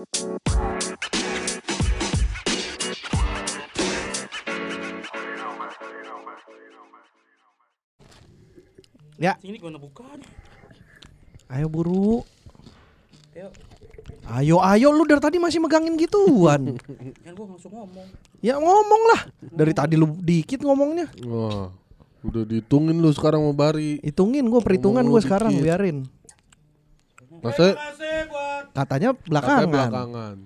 Ya, Ini gua buka nih. ayo buru. Ayo. Ayo, ayo lu dari tadi masih megangin gituan. Kan gua langsung ngomong. ya ngomong lah. Dari tadi lu dikit ngomongnya. Wah, udah dihitungin lu sekarang mau bari. Hitungin gua perhitungan Ngomong gua sekarang dikit. biarin. Masa kasih buat Katanya katanya belakangan. belakangan.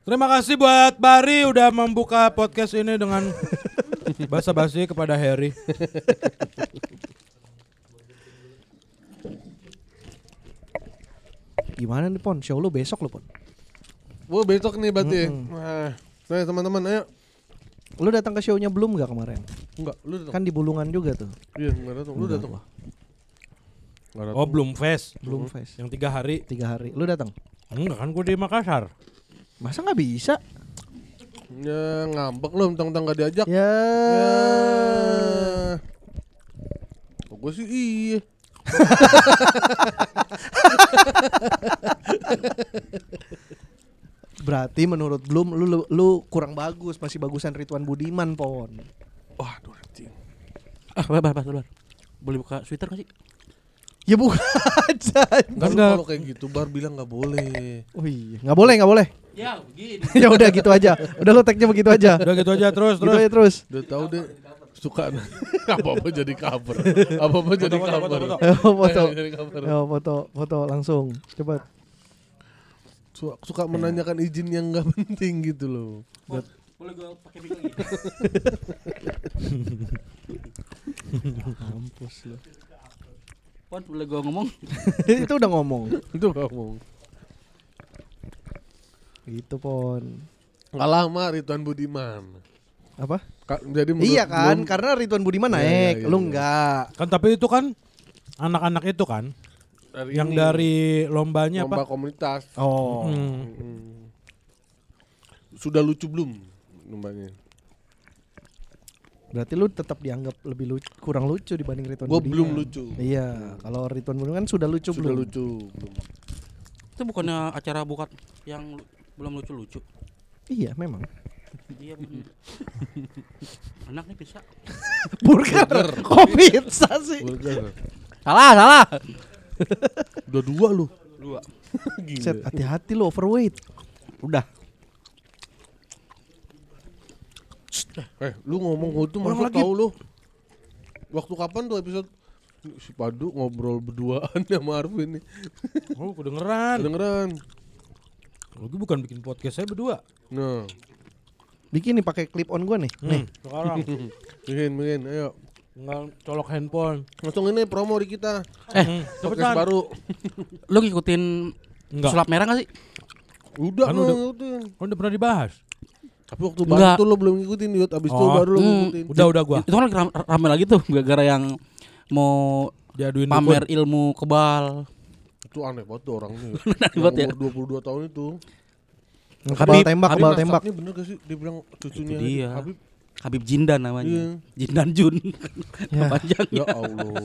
Terima kasih buat Bari udah membuka podcast ini dengan basa-basi kepada Harry. Gimana nih Pon? Show lu besok lu Pon. Wah besok nih berarti. Wah, saya teman-teman ayo. Lu datang ke show-nya belum gak kemarin? Enggak, lu datang. Kan di Bulungan juga tuh. Iya, enggak datang. Lu datang. Datang. Oh belum fest, Belum face. yang tiga hari. Tiga hari. Lu datang? Enggak kan gue di Makassar. Masa nggak bisa? Ya ngambek lu mentang-mentang gak diajak. Ya. Ya. Oh, gue sih iya. Berarti menurut Bloom lu, lu lu kurang bagus, masih bagusan Ridwan Budiman Pon. Waduh, anjing. Ah, bar, bar, bar. Boleh buka Twitter gak sih? Ya bukan aja. Kan kalau kayak gitu bar bilang nggak boleh. Oh iya, nggak boleh, nggak boleh. Ya, begini. ya udah gitu aja. Udah lu tagnya begitu aja. Udah gitu aja terus Gitu terus. aja terus. Udah tahu deh suka apa apa jadi cover. Apa apa jadi cover. foto, foto. Ayo foto. Foto, langsung. Cepat. Suka, suka menanyakan izin yang nggak penting gitu loh. Boleh gua pakai lagi? Mampus lu. Pon, boleh gua ngomong? Itu udah ngomong. Itu ngomong. Gitu Pon. Nggak lama Ridwan Budiman. Apa? Ka- jadi menurut iya kan, belum- karena Ridwan Budiman Iya, naik, iya, iya, lu iya. enggak. Kan tapi itu kan anak-anak itu kan dari yang ini, dari lombanya lomba apa? komunitas. Oh. Hmm. Hmm. Sudah lucu belum lombanya? Berarti lu tetap dianggap lebih lucu, kurang lucu dibanding Ridwan Gue belum lucu. Iya, kalau Ridwan Budiman kan sudah lucu Sudah belum? lucu belum. Itu bukannya acara bukan yang lu- belum lucu-lucu. Iya, memang. Iya bener. Anak nih bisa. Burger, kok pizza sih? Burger. Salah, salah. Udah dua lu. Dua. Set, hati-hati lu overweight. Udah. Eh, lu ngomong itu masuk lagi. tahu lu. Waktu kapan tuh episode si Padu ngobrol berduaan sama Arvin nih. Oh, kedengeran. Kedengeran. Lagi bukan bikin podcast saya berdua. Nah, Bikin nih pakai clip on gua nih. Nih. Hmm, sekarang bikin bikin ayo. tinggal colok handphone. Langsung ini promo di kita. Eh, Podcast cepetan. baru. Lu ngikutin Enggak. sulap merah gak sih? Udah, Kan kan udah- udah. Kan udah pernah dibahas. Tapi waktu Enggak. baru tuh lo belum ngikutin Yud. Abis itu Oh. baru lo Hmm. ngikutin. Udah udah gua. Itu kan lagi ram- rame lagi tuh gara-gara yang mau Diaduin pamer dukun. ilmu kebal. Itu aneh banget tuh orangnya. Aneh Yang banget ya. umur 22 tahun itu. Kebal tembak, Habib kebal tembak. bener gak sih? Dia bilang cucunya Itu dia. Habib. Habib Jindan namanya. Iya. Jindan Jun. Ya. Panjangnya. Ya Allah.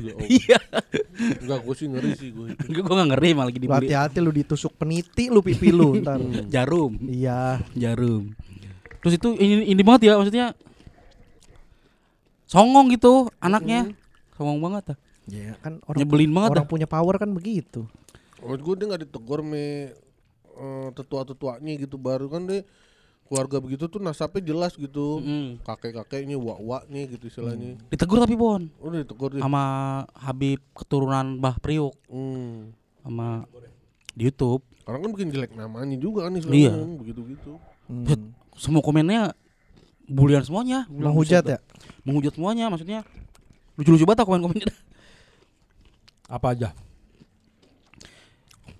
ya Allah. Iya. Enggak, gue sih ngeri sih gue itu. Gue gak ngeri malah lagi dibeli. hati-hati lu ditusuk peniti lu pipi lu ntar. Jarum. Iya. Jarum. Terus itu ini ini banget ya maksudnya. Songong gitu anaknya. Songong banget ah. Ya kan orang Nyebelin banget orang dah. punya power kan begitu. Menurut gue dia gak ditegur me eh, tetua-tetuanya gitu baru kan dia keluarga begitu tuh nasabnya jelas gitu. Mm. Kakek-kakeknya, wak-waknya gitu istilahnya. Ditegur tapi Bon Udah ditegur dia. sama Habib keturunan Mbah Priuk Hmm. sama di YouTube. Karena kan bikin jelek namanya juga kan istilahnya Iya. begitu-gitu. Hmm. Semua komennya bulian semuanya. Menghujat ya? Menghujat semuanya maksudnya. Lucu-lucu banget komen-komennya. Apa aja?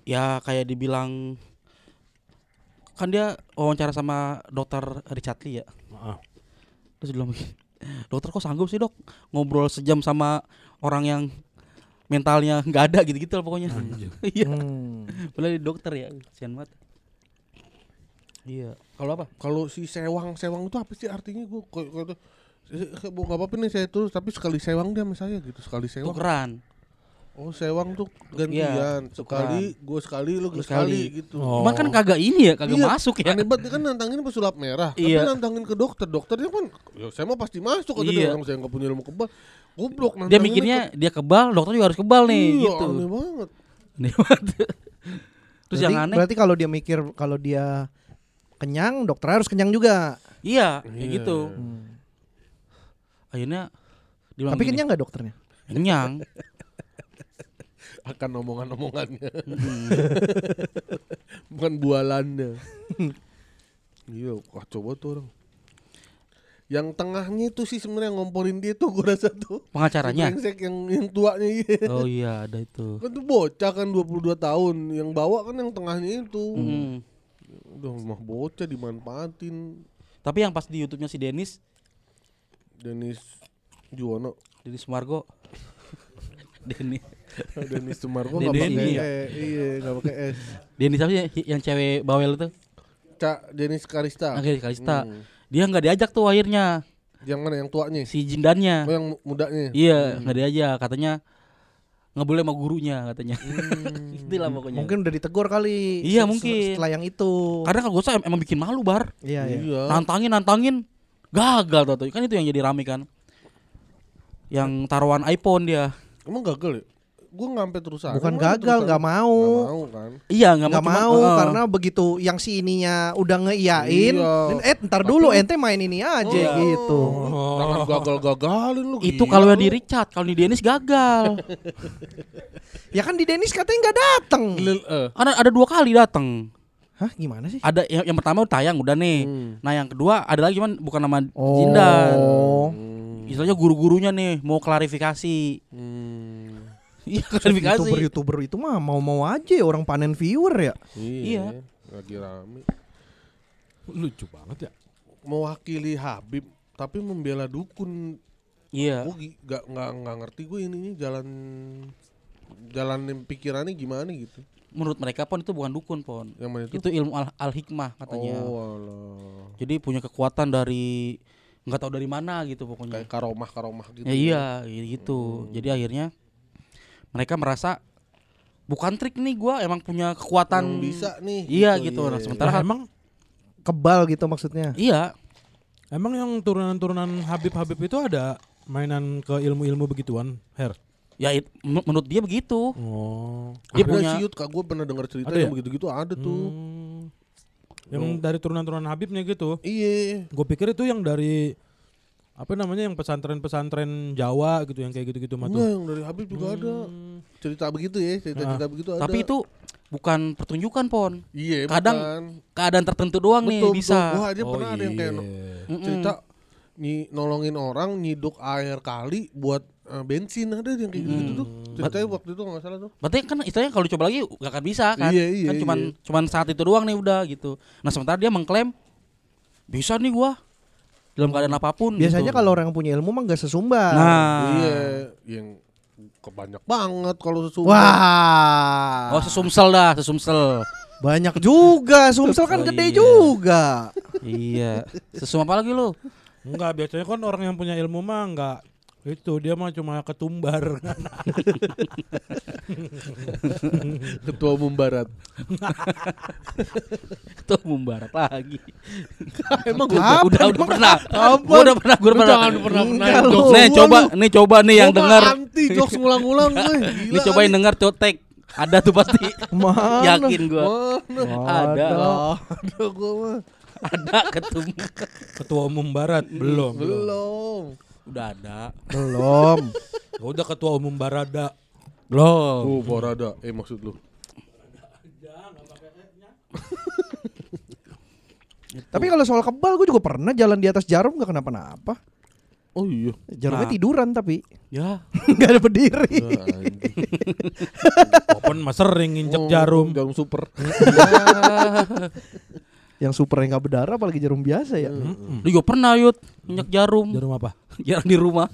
ya kayak dibilang kan dia wawancara sama dokter Richard Lee ya. Heeh. terus dia bilang begini dokter kok sanggup sih dok? Ngobrol sejam sama orang yang mentalnya nggak ada gitu-gitu lah pokoknya. Iya. Hmm. padahal dia dokter ya kasihan banget. Iya. Kalau apa? Kalau si sewang sewang itu apa sih artinya? Gue kok kok- bu nggak apa-apa nih saya terus tapi sekali sewang dia sama saya gitu sekali sewang. Tukeran Oh sewang tuh gantian sekali gue sekali lu Lu sekali, sekali. gitu. Oh. Cuman kan kagak ini ya, kagak Iya, masuk ya. Aneh banget dia kan nantangin pesulap merah, Iya. tapi nantangin ke dokter. Dokternya kan, ya saya mah pasti masuk dia Iya. orang saya nggak punya ilmu kebal. Goblok Dia nantanginnya mikirnya ke- dia kebal, dokter juga harus kebal nih iya, gitu. aneh banget. Aneh banget. Terus berarti, yang aneh, berarti kalau dia mikir kalau dia kenyang, dokter harus kenyang juga. iya, kayak Iya. gitu. Akhirnya dia bilang Tapi gini, kenyang nggak dokternya? Kenyang. Akan omongan-omongannya, bukan bualannya. iya, wah coba tuh orang. Yang tengahnya itu sih sebenarnya ngomporin dia tuh gue rasa tuh. Pengacaranya. Si yang yang tuanya iya. Oh iya, ada itu. Kan tuh bocah kan 22 tahun, yang bawa kan yang tengahnya itu. Mm. Udah mah bocah dimanfaatin. Tapi yang pas di YouTube-nya si Denis, Denis Juwono. Denis Sumargo. Denis. Denis Sumargo Denis nggak pakai ini. E, iya nggak pakai S. Denis apa sih yang cewek bawel itu? Cak Denis Karista. Oke, Kalista. Hmm. Dia nggak diajak tuh akhirnya Yang mana yang tuanya? si Jindannya. Oh yang mu- mudanya. Iya, nggak diajak katanya nggak boleh sama gurunya katanya. Hmm. Itulah pokoknya. Mungkin udah ditegur kali. Iya, mungkin. Setelah yang itu. Karena kalau gue emang bikin malu bar. Iya, iya. Iya. Nantangin nantangin gagal tuh, kan itu yang jadi rame kan. Yang taruhan iPhone dia. Emang gagal ya? Gue ngampe terusan. Bukan gagal, nggak mau. Nggak mau kan? Iya nggak nggak cuma- mau Heeh. karena begitu yang si ininya udah ngeiyain Iya. eh ntar dulu ente main ini aja Oh. gitu Jangan gagal-gagalin lu. itu kalau yang di Richard, kalau di Dennis gagal. ya kan di Dennis katanya nggak dateng Lil- eh. ada ada dua kali datang. hah gimana sih Ada yang, yang pertama udah tayang udah nih. Hmm. Nah yang kedua ada lagi cuman bukan nama oh Jindan. Hmm. Istilahnya guru-gurunya nih mau klarifikasi. Hmm. Iya klarifikasi. youtuber youtuber itu mah mau mau aja ya, orang panen viewer ya Iya. Lagi rame. Lucu banget ya. Mewakili Habib tapi membela dukun. Iya. Gue nggak nggak nggak ngerti gue ini jalan jalan pikirannya gimana gitu. Menurut mereka pon itu bukan dukun pon. Yang mana itu? Itu ilmu al, al hikmah katanya. Oh, alah. Jadi punya kekuatan dari nggak tahu dari mana gitu pokoknya. Kayak karomah karomah gitu. Ya iya gitu. Jadi akhirnya mereka merasa bukan trik nih gua emang punya kekuatan Yang bisa nih. Iya gitu. Nah, sementara Lah, kan- emang kebal gitu maksudnya iya emang yang turunan-turunan Habib-Habib itu ada mainan ke ilmu-ilmu begituan, Her. ya it- men- menurut dia begitu. Oh. Dia ada punya- sih Yud, Kak, gue pernah dengar cerita Ada yang ya? begitu-gitu ada tuh. Hmm. Yang dari turunan-turunan Habibnya gitu. Iya. Gue pikir itu yang dari apa namanya yang pesantren-pesantren Jawa gitu yang kayak gitu-gitu mah Enggak, tuh. yang dari Habib juga ada. Hmm. Cerita begitu ya, cerita-cerita begitu ada. Tapi itu bukan pertunjukan pon. iya, kadang bukan. Keadaan tertentu doang nih betul, bisa. Betul. Wah, dia Oh, pernah ada yang kayak iya. Cerita nyi, nolongin orang nyiduk air kali buat eh, bensin ada yang kayak gitu tuh. Ceritanya waktu itu nggak salah tuh. Berarti kan istilahnya kalau dicoba lagi gak akan bisa kan? Iya, iya, kan cuman iya. cuman saat itu doang nih udah gitu. Nah sementara dia mengklaim bisa nih gua dalam keadaan apa pun. biasanya gitu. kalau orang yang punya ilmu mah nggak sesumbar nah Iya, yang kebanyak banget kalau sesuatu. wah oh sesumsel dah sesumsel. banyak juga sumsel kan Oh, gede iya. juga iya. Sesum apa lagi lu? Enggak, biasanya kan orang yang punya ilmu mah enggak itu dia mah cuma ketumbar. Ketua umum barat. Tuh membarat lagi. Emang udah udah, udah pernah. Apa? Gua udah pernah, gua udah pernah. jangan pernah pernah. Nih coba, nih coba nih yang dengar. anti jokes ngulang-ngulang gue. Nih cobain denger cotek. Ada tuh pasti. mana Yakin gua. Mana? Ada. Ada gue mah. Ada ketum. Ketua umum barat belum. belum. Belum. Udah ada. belum Udah ketua umum barada. Belum. Oh, Barada. Eh maksud lu. tapi kalau soal kebal gue juga pernah jalan di atas jarum nggak kenapa-napa Oh iya. jarumnya Nah. tiduran tapi Ya. nggak ada berdiri Ya, anjing. Popon mah sering nginjek Oh, jarum. Jarum super. yang super yang nggak berdarah apalagi jarum biasa ya Mm-mm. Lu juga pernah yut minyak jarum. Jarum apa? Jarang di rumah.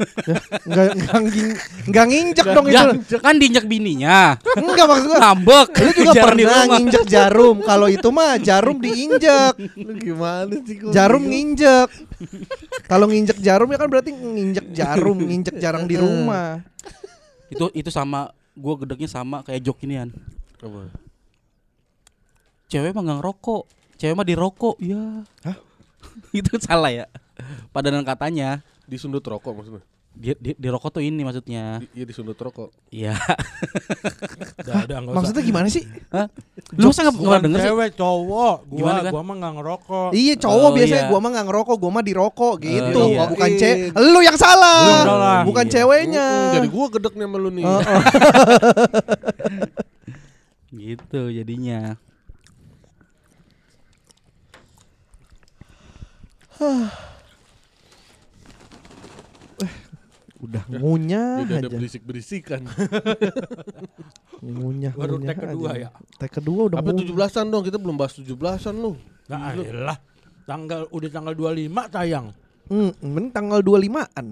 nggak nggak nging- nggak nginjek dong Ya, itu kan diinjak bininya. Enggak maksud gua Ngambek. Lu juga pernah rumah. nginjek jarum. Kalau itu mah jarum diinjek. Lu gimana sih gua? Jarum nginjek. Kalau nginjek jarum ya kan berarti nginjek jarum, nginjek jarang di rumah. itu itu sama gue gedeknya sama kayak jok inian. Apa? Cewek mah nggak ngerokok, cewek mah dirokok. Ya. Hah? itu salah ya. Padanan katanya. Disundut rokok maksudnya. Di, di, dirokok tuh ini maksudnya. Di- Iya disundut rokok. Iya. Maksudnya gimana sih? Hah? Lu masa nggak Bukan denger sih? cewek, cowok. Gua, Gimana kan? gua mah nggak ngerokok. Iya cowok Oh, biasanya iya. gua mah nggak ngerokok, gua mah dirokok gitu. iya. Bukan cewek. Lu yang salah. Lu yang. Bukan Iya. ceweknya. Mm, jadi gua gedeknya sama lu nih. Oh, oh. Gitu jadinya. Udah ngunyah Jadi ada aja. berisik-berisikan. Ngunyah. Baru ngunyah tag kedua aja. ya? Tag kedua udah Apa ngunyah. 17-an dong? Kita belum bahas 17-an lu. Nah, ayolah. Tanggal udah tanggal 25 tayang. Hmm, mending tanggal 25-an.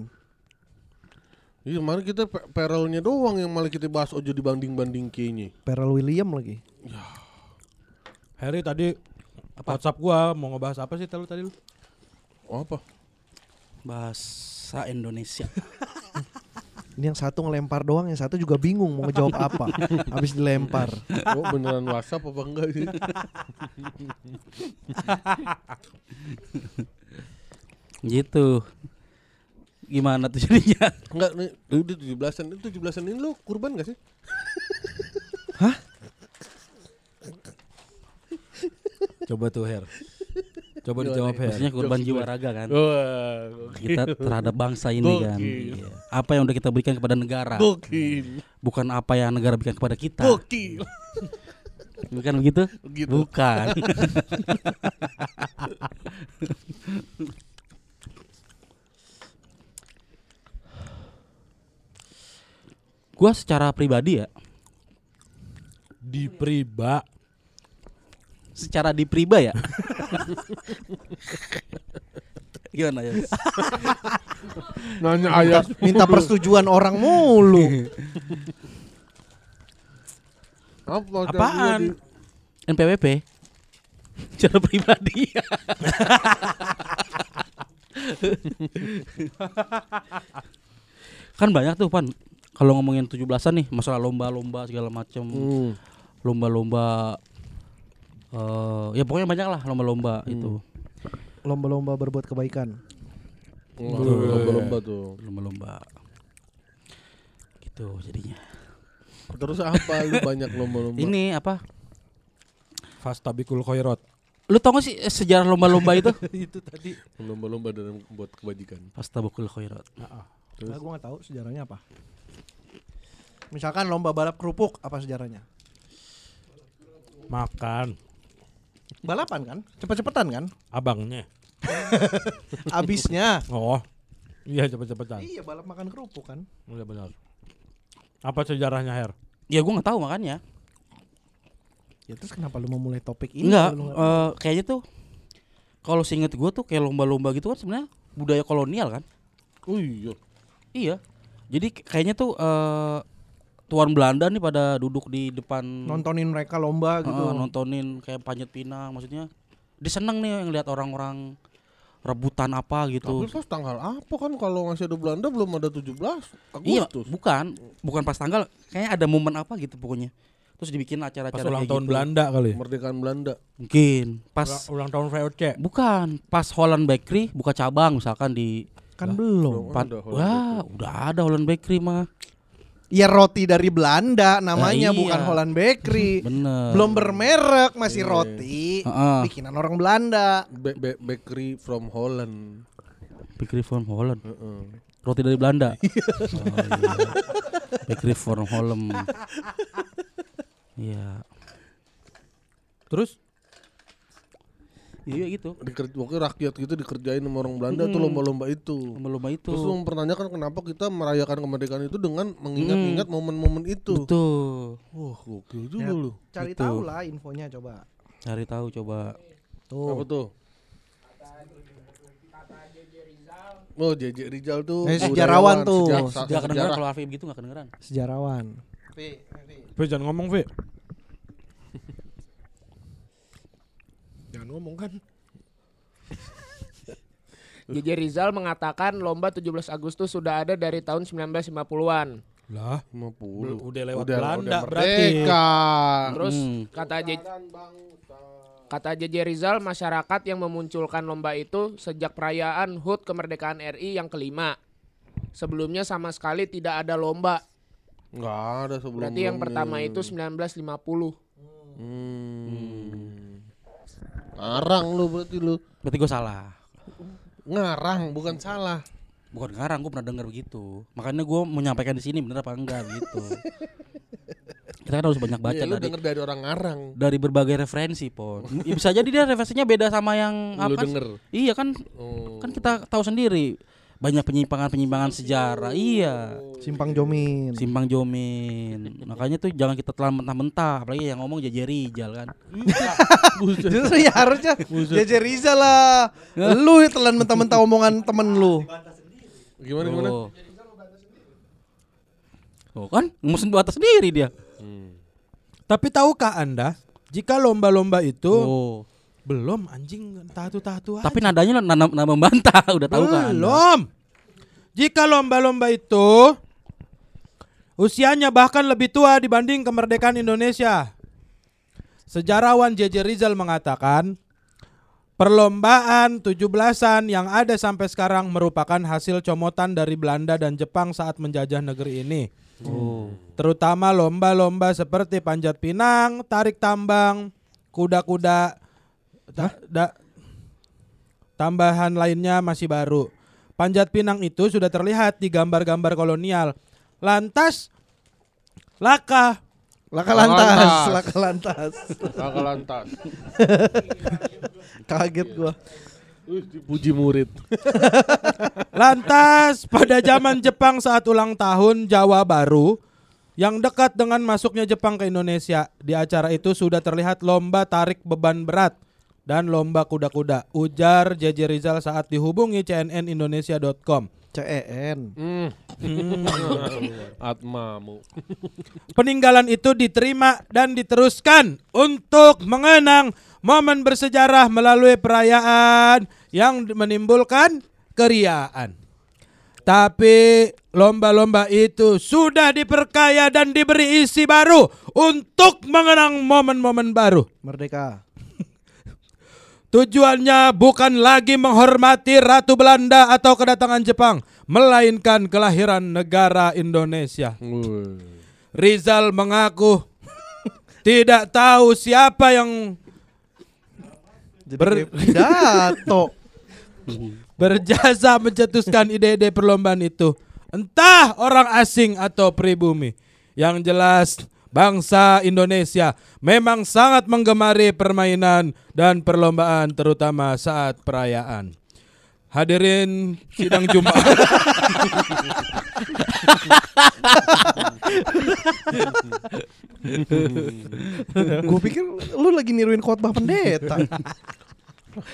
Iya, kemarin kita pe- perelnya doang yang malah kita bahas ojo dibanding-banding kayaknya. Pharrell William lagi. Harry tadi WhatsApp gua mau ngebahas apa sih tadi tadi lu? Oh, apa? Bahasa Indonesia. Ini yang satu ngelempar doang, yang satu juga bingung mau ngejawab apa. Habis dilempar. Oh, beneran WhatsApp apa enggak sih? gitu. Gimana tuh jadinya? Enggak, nih, udah 17-an. Itu 17-an ini lu kurban gak sih? Coba tuh Her. Coba dijawab? Her. Maksudnya korban jiwa raga kan. Wah, Kita terhadap bangsa ini kan. Gokil. Iya. Apa yang udah kita berikan kepada negara, gokil. bukan apa yang negara berikan kepada kita. Gokil. Bukan begitu? Gitu. Bukan. Gua secara pribadi ya, Di priba. Secara di priba ya. Gimana ya? Nanya ayah. Minta persetujuan orang mulu. Apa? Apaan? NPWP. Secara pribadi. kan banyak tuh pan kalau ngomongin 17-an nih masalah lomba-lomba segala macem Hmm. lomba-lomba eh ya pokoknya banyak lah lomba-lomba Hmm. itu Lomba-lomba berbuat kebaikan. Lomba-lomba tuh. lomba-lomba gitu jadinya Terus apa lu banyak lomba-lomba? ini apa Fastabikul khairat. lu tau gak sih eh, sejarah lomba-lomba itu Itu tadi. lomba-lomba dalam buat kebajikan. Fastabukul khairat Terus? Nah, gue gak tahu sejarahnya apa. Misalkan lomba balap kerupuk, apa sejarahnya? Makan. Balapan kan? Cepet-cepetan kan? Abangnya. Abisnya. Oh. Iya cepet-cepetan. iya balap makan kerupuk kan? Iya benar. Apa sejarahnya Her? ya gua nggak tahu makanya Ya terus kenapa lu mau mulai topik ini? Enggak, nggak- eh, kayaknya tuh kalau seinget gue tuh kayak lomba-lomba gitu kan sebenarnya budaya kolonial kan? Oh iya. Iya. Jadi kayaknya tuh eh tuan Belanda nih pada duduk di depan nontonin mereka lomba gitu. nontonin kayak panjat pinang maksudnya. Dia seneng nih ngeliat orang-orang rebutan apa gitu. Tapi pas tanggal apa kan kalau masih ada Belanda belum ada 17 Iya, Agustus. bukan, bukan pas tanggal. Kayaknya ada momen apa gitu pokoknya. Terus dibikin Pas acara-acara ulang tahun gitu. Belanda kali. Kemerdekaan Belanda. Mungkin pas Ulang, ulang tahun VOC. bukan pas Holland Bakery buka cabang misalkan di kan belum. Belum Pan- ada Holland Wah, udah ada Holland Bakery mah. Ya roti dari Belanda namanya Nah, iya. bukan Holland Bakery. Bener. belum bermerek masih Iya. roti. Heeh. Bikinan orang Belanda. Be- be- bakery from Holland. Bakery from Holland. Heeh. Roti dari Belanda. oh, iya. Bakery from Holland. Iya. Terus Iya gitu. Diker- pokoknya rakyat gitu dikerjain sama orang Belanda tuh Mm. lomba-lomba itu. Lomba-lomba itu. Terus lu mempertanyakan kenapa kita merayakan kemerdekaan itu dengan mengingat-ingat momen-momen itu. Betul. Wah, gokil juga Ya. lu. Cari Gitu. tahu lah infonya coba. Cari tahu coba. Apa Tuh. tuh? Oh, JJ Rizal tuh Eh, sejarawan tuh. sejarah- Gak sejarah. kedengeran kalau Afif gitu gak kedengeran. Sejarawan. Vi jangan ngomong Vi. Ngomong kan. JJ Rizal mengatakan lomba 17 Agustus sudah ada dari tahun 1950-an. Lah, 50. Udah lewat Udah- Belanda udah berarti. Terus Hmm. kata J- kata JJ Rizal masyarakat yang memunculkan lomba itu sejak perayaan HUT kemerdekaan RI yang kelima. Sebelumnya sama sekali tidak ada lomba. Enggak ada sebelum Berarti yang pertama itu 1950. Hmm. Ngarang lu berarti lu. Berarti gue salah. Ngarang bukan salah. Bukan ngarang, gue pernah dengar begitu. Makanya gue menyampaikan di sini bener apa enggak gitu. Kita kan harus banyak baca lu dari denger dari orang ngarang. dari berbagai referensi, Pon. Ya, bisa jadi dia referensinya beda sama yang Lu apa? denger. Iya kan Oh. kan kita tahu sendiri banyak penyimpangan-penyimpangan sejarah. Iya. Simpang Jomin. Simpang Jomin. Makanya tuh jangan kita telan mentah-mentah, apalagi yang ngomong JJ Rijal kan. Justru ya harusnya JJ Rizal lah. Lu yang telan mentah-mentah omongan temen lu. Gimana gimana? Oh. Oh kan, musim batas sendiri dia. Tapi tahukah Anda jika lomba-lomba itu Oh. Belum anjing tatu-tatu. Tapi nadanya nama, nama membantah, udah tahu kan? Belum. Jika lomba-lomba itu usianya bahkan lebih tua dibanding kemerdekaan Indonesia. Sejarawan JJ Rizal mengatakan, perlombaan 17-an yang ada sampai sekarang merupakan hasil comotan dari Belanda dan Jepang saat menjajah negeri ini. Terutama lomba-lomba seperti panjat pinang, tarik tambang, kuda-kuda, ta- da- tambahan lainnya masih baru. Panjat pinang itu sudah terlihat di gambar-gambar kolonial. Lantas, laka Laka Laka lantas, laka lantas. Kakak lantas. Kaget gua. Dipuji murid. Lantas pada zaman Jepang saat ulang tahun Jawa Baru yang dekat dengan masuknya Jepang ke Indonesia, di acara itu sudah terlihat lomba tarik beban berat dan lomba kuda-kuda. Ujar JJ Rizal saat dihubungi cnnindonesia.com. CEN. Hmm. Atmamu. Peninggalan itu diterima dan diteruskan untuk mengenang momen bersejarah melalui perayaan yang menimbulkan keriaan. Tapi lomba-lomba itu sudah diperkaya dan diberi isi baru untuk mengenang momen-momen baru. Merdeka. Tujuannya bukan lagi menghormati Ratu Belanda atau kedatangan Jepang, melainkan kelahiran negara Indonesia. Rizal mengaku tidak tahu siapa yang Ber- berjasa mencetuskan ide-ide perlombaan itu. Entah orang asing atau pribumi. Yang jelas bangsa Indonesia memang sangat menggemari permainan dan perlombaan terutama saat perayaan. Hadirin sidang Jumat. Gue pikir lu lagi niruin khotbah pendeta.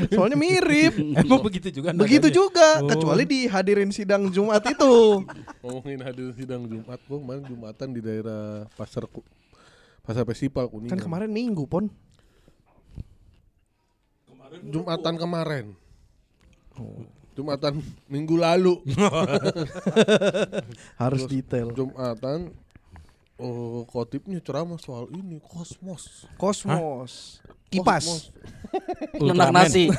Soalnya mirip. Emang begitu juga Begitu juga, Oh. kecuali dihadirin sidang Jumat itu. Ngomongin hadir sidang Jumat, gua kemarin Jumatan di daerah Pasar Ku- Pasar Festival Kuningan. Kan kemarin Minggu, Pon. Jumatan kemarin. Jumatan minggu lalu. Harus Terus detail. Jumatan oh khotibnya ceramah soal ini kosmos. Kosmos. Kipas. Nenak nasi.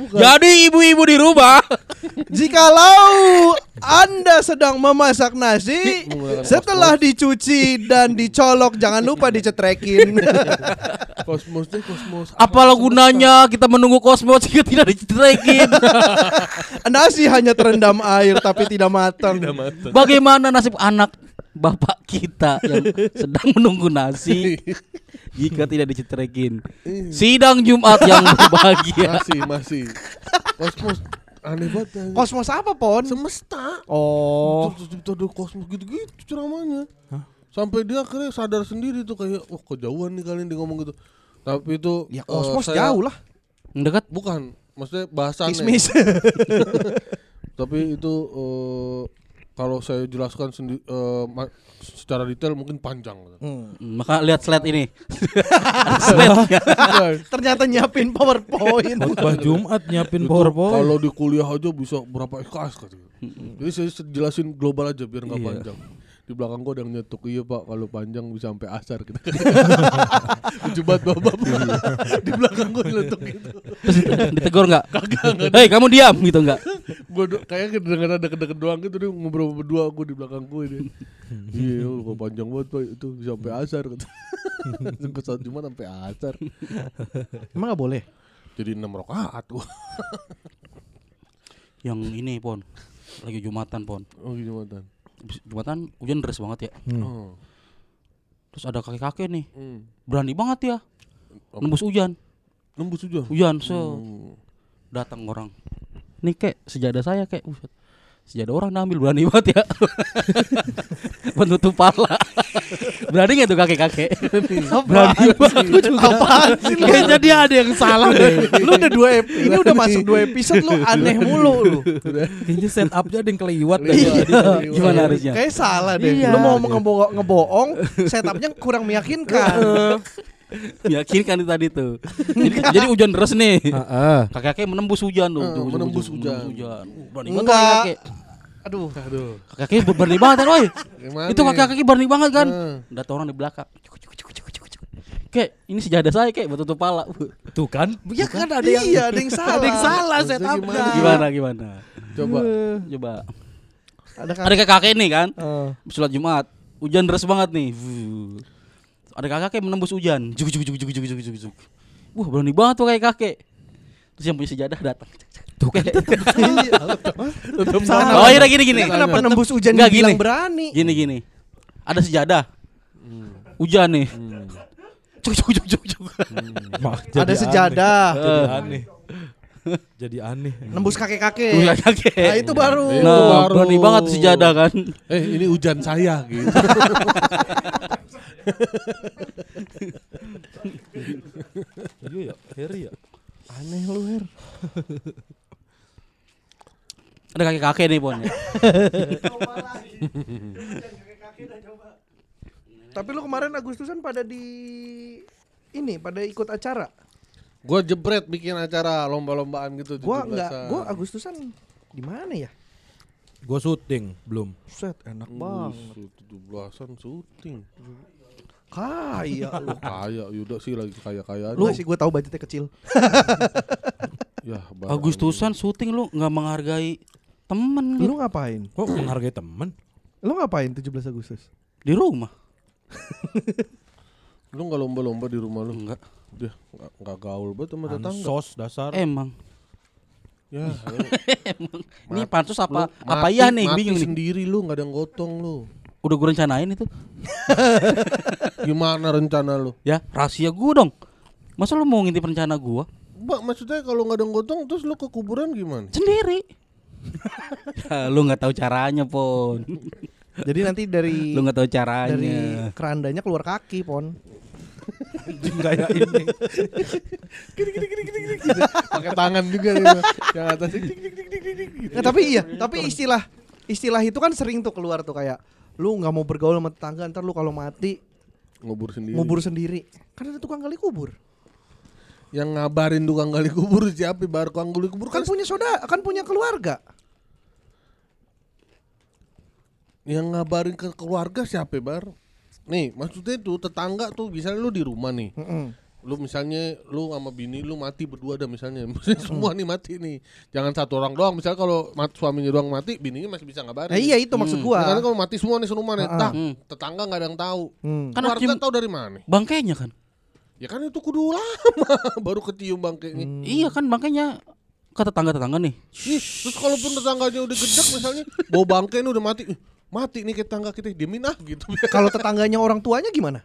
Jadi ibu-ibu di rumah Jikalau Anda sedang memasak nasi, setelah dicuci dan dicolok jangan lupa dicetrekin. Kosmosnya kosmos. Apalah gunanya kita menunggu kosmos jika tidak dicetrekin nasi hanya terendam air tapi tidak matang. Bagaimana nasib anak bapak kita yang sedang menunggu nasi jika tidak dicetrekin Sidang Jumat yang berbahagia Masih masih. Kosmos aneh banget. anjing. Kosmos apa, Pon? semesta. Oh, Terus ada kosmos gitu-gitu ceramahnya. Sampai dia akhirnya sadar sendiri tuh kayak oh kejauhan nih kalian dia ngomong gitu. Tapi itu ya eh, kosmos saya- jauh lah. Dekat Bukan, maksudnya bahasannya. Kismis. Tapi itu eh, kalau saya jelaskan sendi- eh, ma- secara detail mungkin panjang. Hmm. Maka lihat slide ini. Slide-nya. Ternyata nyiapin PowerPoint. Khotbah Jumat nyiapin Itu PowerPoint. Kalau di kuliah aja bisa berapa SKS katanya. Jadi saya jelasin global aja biar nggak Iya. panjang. Di belakang gua ada yang nyetuk iya pak kalau panjang bisa sampai asar gitu. Lucu banget bapak. di belakang gua nyetuk gitu. Terus ditegur nggak? Hei kamu diam gitu nggak? Gua kayaknya kedengeran ada deket dua gitu dia ngobrol berdua aku di belakang gue dia. iya kalau panjang banget pak itu bisa sampai asar gitu. Ke saat Jumat sampai asar. Emang gak boleh? Jadi enam rakaat gua. Yang ini pon, lagi jumatan pon. Oh Jumatan. Jumatan hujan deras banget ya. Oh. Terus ada kakek-kakek nih, Hmm. berani banget ya, nembus hujan, Nembus hujan. hujan se Hmm. datang orang. Nih kek sejadah saya kek, Buset. Sejadah orang ambil berani banget ya. Penutup pala. berani nggak tuh kakek-kakek? berani banget. Apaan sih? Kayaknya dia ada yang salah deh. Lu udah dua ep- ini udah masuk dua episode lu aneh mulu lu. Kayaknya setup-nya ada yang keliwat deh. Iya. Gimana harusnya? Kayak salah deh. Iya. Lu mau ngebo- ngebohong, setupnya kurang meyakinkan. Meyakinkan itu tadi tuh. jadi, jadi hujan deras nih. Heeh. Kakek-kakek menembus hujan tuh. Ah, Tuh, menembus hujan. hujan. Uh, Berani banget kakek. Aduh. Aduh. Kakek berani banget kan, oi. Gimana? Itu kakek-kakek berani banget kan. Hmm. Datang orang di belakang. Cuk, cuk, cuk, cuk, cuk, cuk. Kek, ini sejadah saya kek buat tutup pala. Uh, Tuh kan? Ya kan ada yang iya, ada yang salah. Ada yang salah setupnya. Gimana gimana? Coba. Coba. Ada kan. Ada kakek nih kan. Eh, Sholat Jumat. Hujan deras banget nih. Vuh. Ada kakek menembus hujan. Juk juk juk juk juk juk juk juk. Wah, berani banget tuh kayak kakek. Terus yang punya sejadah datang. Tuh kan. Tetap Oh, iya gini gini. Kenapa nembus hujan dibilang gini. berani? Gini gini. Ada sejadah. Hujan nih. Cuk cuk cuk cuk cuk. Ada sejadah. Jadi aneh. Jadi aneh. Nembus kakek-kakek. Kakek. Nah, itu baru. Itu Nah, baru. berani banget sejadah kan. Eh ini hujan saya gitu. Iya ya, Heri ya. Aneh lu, Her. Ada kakek-kakek nih, Pon. ya. Tapi lu kemarin Agustusan pada di ini pada ikut acara. Gua jebret bikin acara lomba-lombaan gitu. Gua 17-an. enggak, gua Agustusan di mana ya? Gue syuting belum. Set, enak banget. 17-an syuting. Kaya lu. Kaya Yuda sih lagi kaya-kaya Lu sih gua tahu budgetnya kecil. Ya. Agustusan syuting lu nggak menghargai temen gitu. Lu ngapain? Kok menghargai temen? Lu ngapain 17 Agustus? di rumah. Lu enggak lomba-lomba di rumah lu? Enggak. Dia enggak enggak gaul banget sama tetangga. Ansos dasar. Emang. Ya, ayo. Ini pansus apa Lu apa mati- iya nih mati bingung nih. sendiri lu enggak ada yang gotong lu. Udah gue rencanain itu. Gimana rencana lu? Ya, rahasia gua dong. Masa lu mau ngintip rencana gua? Mbak, maksudnya kalau nggak ada yang gotong terus lu ke kuburan gimana? Sendiri. Ya, lu nggak tahu caranya, Pon. Jadi nanti dari Lu nggak tahu dari caranya. kerandanya keluar kaki, Pon. kayak ini. Pakai tangan juga. Mbak. yang atas dik, dik, dik, dik, dik, dik, gitu. Ya, tapi iya, tapi istilah istilah itu kan sering tuh keluar tuh kayak lu nggak mau bergaul sama tetangga ntar lu kalau mati ngubur sendiri. ngubur sendiri. Kan ada tukang gali kubur. Yang ngabarin tukang gali kubur siapa? Bar tukang gali kubur Kan kan punya saudara, kan punya keluarga. yang ngabarin ke keluarga siapa bar? Nih, maksudnya tuh tetangga tuh misalnya lu di rumah nih. Mm-mm. Lu misalnya lu sama bini lu mati berdua dah misalnya. Maksudnya semua nih mati nih. Jangan satu orang doang. Misalnya kalau mat, suaminya doang mati, bininya masih bisa ngabarin. Nah, iya itu maksud gua. Ya, karena kalau mati semua nih serumah nih, tah, Hmm. tetangga nggak ada yang tahu. Hmm. Kan Keluarga hakim- tahu dari mana? Bangkainya kan. Ya kan itu kudu lama baru ketium bangkainya. Iya kan bangkainya ke tetangga-tetangga nih. Ih, terus kalaupun tetangganya udah gedek misalnya, bawa bangkai ini udah mati. Ih, Mati nih ke tetangga kita, diemin ah gitu. Kalau tetangganya orang tuanya gimana?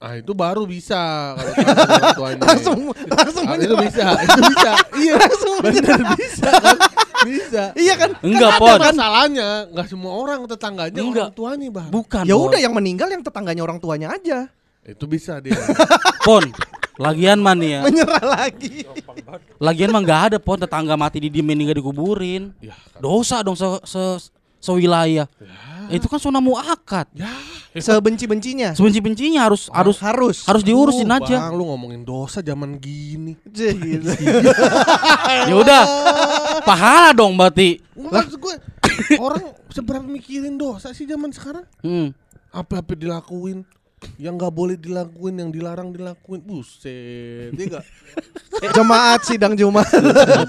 Ah itu baru bisa kalau orang tuanya. Langsung langsung Ah, itu bisa, itu bisa. Iya, benar bisa kan? Bisa. Iya kan? Enggak, Ada Pon. masalahnya, nggak semua orang tetangganya Enggak. orang tuanya, Bang. Bukan. Ya udah yang meninggal yang tetangganya orang tuanya aja. Itu bisa dia. Pon. Lagian mah nih ya. Menyerah lagi. Lagian mah nggak ada pon tetangga mati didiemin nggak dikuburin. ya, kan. Dosa dong se, se sewilayah. Itu kan zona muakat. Sebenci-bencinya. Sebenci-bencinya harus harus harus. harus diurusin Lu, aja. Bang, lu ngomongin dosa zaman gini. Ya udah. Pahala dong berarti. Maksud gue orang seberat mikirin dosa sih zaman sekarang. Hmm. Apa-apa dilakuin yang nggak boleh dilakuin, yang dilarang dilakuin. Buset, dia nggak Jemaat sidang Jumat.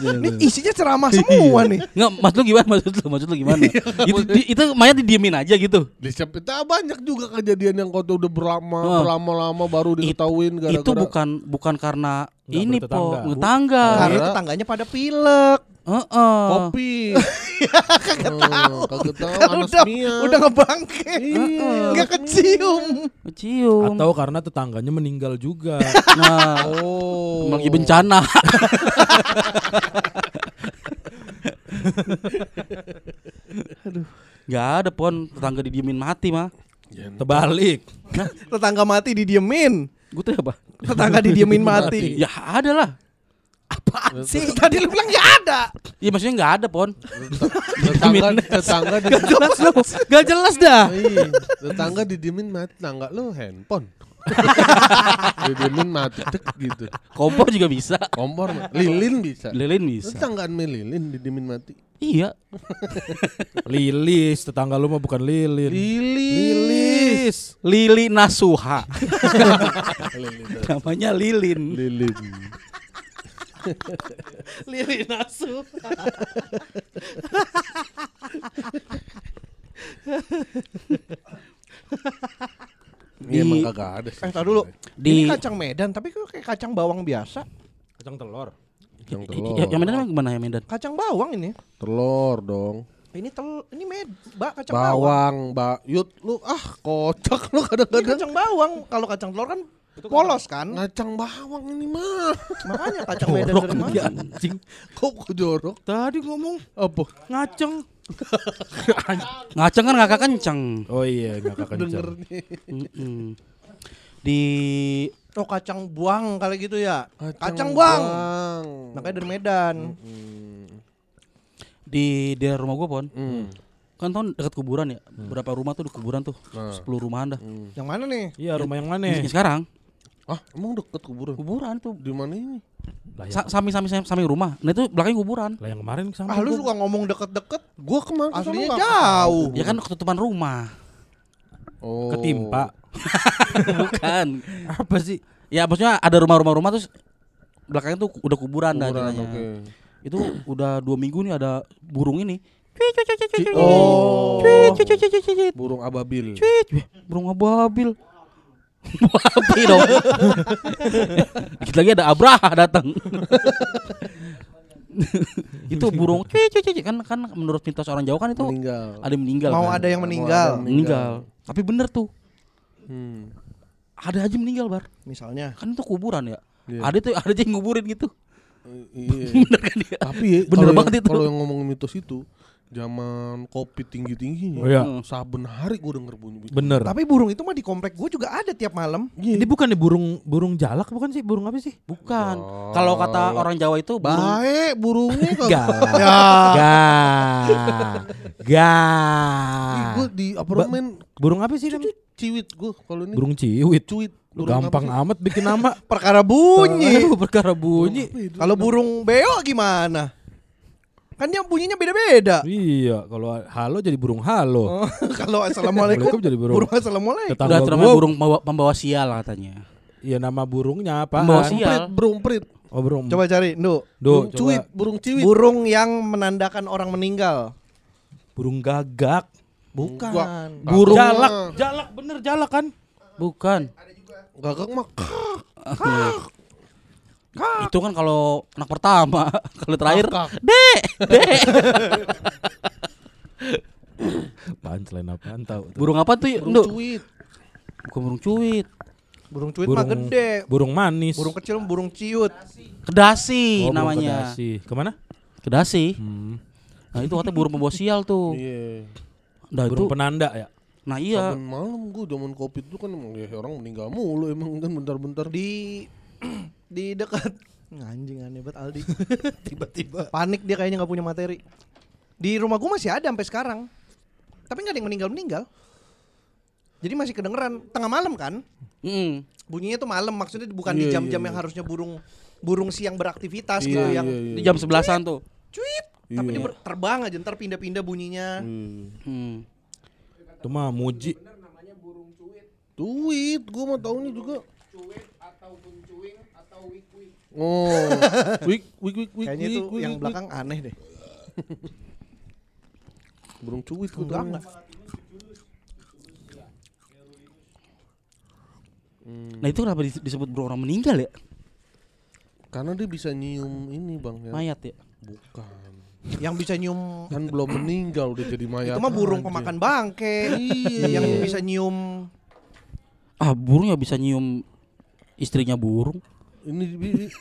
Ini isinya ceramah semua nih. Nggak, maksud lu gimana? Maksud lu, maksud lu gimana? itu di- itu mayat didiemin aja gitu. di kita banyak juga kejadian yang kau tuh udah berlama Oh. berlama-lama baru diketahuin gara-gara Itu bukan bukan karena Nggak ini po, tetangga. Karena Iya. tetangganya pada pilek. Heeh. kopi. kagak tahu. Kagak tahu Kan udah anosmia. udah ngebangke. Iya. Enggak kecium. Cium. Atau karena tetangganya meninggal juga. Nah, Oh. lagi bencana. Aduh. Gak ada pon tetangga didiemin mati mah. Terbalik. Tetangga mati didiemin. Gue tuh apa? Tetangga didiemin mati. Ya ada lah. Apaan sih? Tadi lu bilang ya ada. Iya maksudnya nggak ada pon. tetangga tetangga di Gak jelas lu. Gak jelas dah. Iya, tetangga didiemin mati tetangga lu handphone. didiemin mati tek gitu. Kompor juga bisa. Kompor lilin bisa. Lilin bisa. Tetanggaan me lilin didiemin mati. Iya. Lilis, tetangga lu mah bukan lilin. Lilis. Lili Nasuha. Namanya Lilin. Lilin. Lili nasu. Ini emang kagak ada sih. Eh, tar dulu. Di- Ini kacang Medan, tapi kok kayak kacang bawang biasa. Kacang telur. Yang I- telur. i- Yang Medan emang gimana ya Medan? Kacang bawang ini. Telur dong. Ini tel ini med, bak kacang bawang. Bawang, mbak. Yut, lu ah kocak lu Ini kadang-kadang. kacang bawang. Kalau kacang telur kan polos kan? Ngacang bawang ini mah. Makanya kacang Medan dari mana? Anjing. Kok kok jorok? Tadi ngomong Apa? ngaceng. Ngaceng kan ngakak kenceng. Oh iya, enggak kencang. Denger nih. Di Oh kacang buang kali gitu ya. Kacang, buang. Makanya dari Medan. di daerah rumah gua pon. Hmm. Kan tahun dekat kuburan ya. Berapa rumah tuh di kuburan tuh? Nah. 10 rumahan dah. Yang mana nih? Iya, rumah yang mana? Yang sekarang Ah, emang deket kuburan? kuburan tuh Di mana ini? Lah ya- Sa- samping-samping samping rumah. Nah itu belakangnya kuburan. lah yang kemarin sama Ah lu suka ngomong deket-deket, Gua kemarin ke sana aslinya jauh. Ya kan ketutupan rumah. Oh. ketimpa. Bukan. Apa sih? Ya maksudnya ada rumah-rumah rumah terus belakangnya tuh udah kuburan, dah Kuburan, ceritanya. oke. Itu udah dua minggu nih ada burung ini. Cuit, cuit, cuit, cuit, cuit. Oh. Cuit, cuit, cuit, cuit, cuit, cuit. Burung ababil. Burung ababil. Babi dong. Dikit lagi ada Abraha datang. itu burung cuit. kan kan menurut mitos orang Jawa kan itu Meninggal. ada yang meninggal Mau kan? ada yang meninggal. Mau ada meninggal. Tapi bener tuh. Hmm. Ada aja meninggal, Bar. Misalnya. Kan itu kuburan ya. Iya. Ada tuh ada aja yang nguburin gitu. I- Iya. Bener kan dia? Tapi ya, Bener banget yang- itu. Kalau yang ngomongin mitos itu, zaman kopi tinggi tingginya, Oh iya. saben hari gue denger bunyi. Bener. Tapi burung itu mah di komplek gue juga ada tiap malam. Ini bukan nih burung burung jalak bukan sih? Burung apa sih? Bukan. Kalau kata orang Jawa itu burung Baik burungnya kagak. Galak. Ya. Gak. Gak. Gue di apartemen Burung apa sih namanya? ciwit gue kalau ini. Burung ciwit. Cuit. Lu Burung gampang amat bikin nama. Perkara bunyi. Aduh, perkara bunyi. Kalau burung beo gimana? Kan dia bunyinya beda-beda. Iya, kalau halo jadi burung halo. Oh, Kalau assalamualaikum jadi burung. burung assalamualaikum. Tetangga udah burung pembawa, sial katanya. Iya nama burungnya apa? Pembawa Prit, sial. burung prit. Oh burung. Coba cari, Ndu. Burung Do, cuit, burung ciwit. Burung yang menandakan orang meninggal. Burung gagak. Bukan. Gua- Burung jalak. Jalak bener jalak kan? Bukan. Gagak mah. Itu kan kalau anak pertama, kalau terakhir. Dek, Dek. Apaan selain apaan tahu. tuh. Burung apa tuh? Burung Nduk? cuit. Bukan burung cuit. Burung cuit mah gede. Burung manis. Burung kecil burung ciut. Kedasi Oh, burung namanya. kedasi. Ke mana? Kedasi. Hmm. Nah, itu katanya burung pembawa sial tuh. Iya. Nah, itu Burung penanda ya. nah iya. Saben malam gue zaman kopi itu kan emang ya orang meninggal mulu emang kan bentar-bentar Di di dekat anjing aneh banget Aldi. Tiba-tiba panik dia kayaknya nggak punya materi. Di rumah gua masih ada sampai sekarang. Tapi nggak ada yang meninggal-meninggal. Jadi masih kedengeran tengah malam kan? Mm. Bunyinya tuh malam maksudnya bukan di Iya, jam-jam iya, yang iya. harusnya burung burung siang beraktivitas Iya, gitu iya, yang iya. Di jam sebelasan tuh. cuit. Tapi Iya. dia ber- terbang aja ntar pindah-pindah bunyinya. Hmm. Hmm. Itu mah muji. Tweet, gua mau tahunya juga. Cuit atau. Oh, wik wik wik wik. Kayaknya wik, itu wik, yang wik, belakang aneh deh. wik. burung cuit gua Enggak enggak. Nah itu kenapa dis- disebut bro orang meninggal ya? Karena dia bisa nyium ini bang ya. Mayat ya. Bukan. Yang bisa nyium Kan belum meninggal udah jadi mayat. itu mah burung aja. pemakan bangke. Iya. yang bisa nyium Ah burung ya bisa nyium istrinya burung. Ini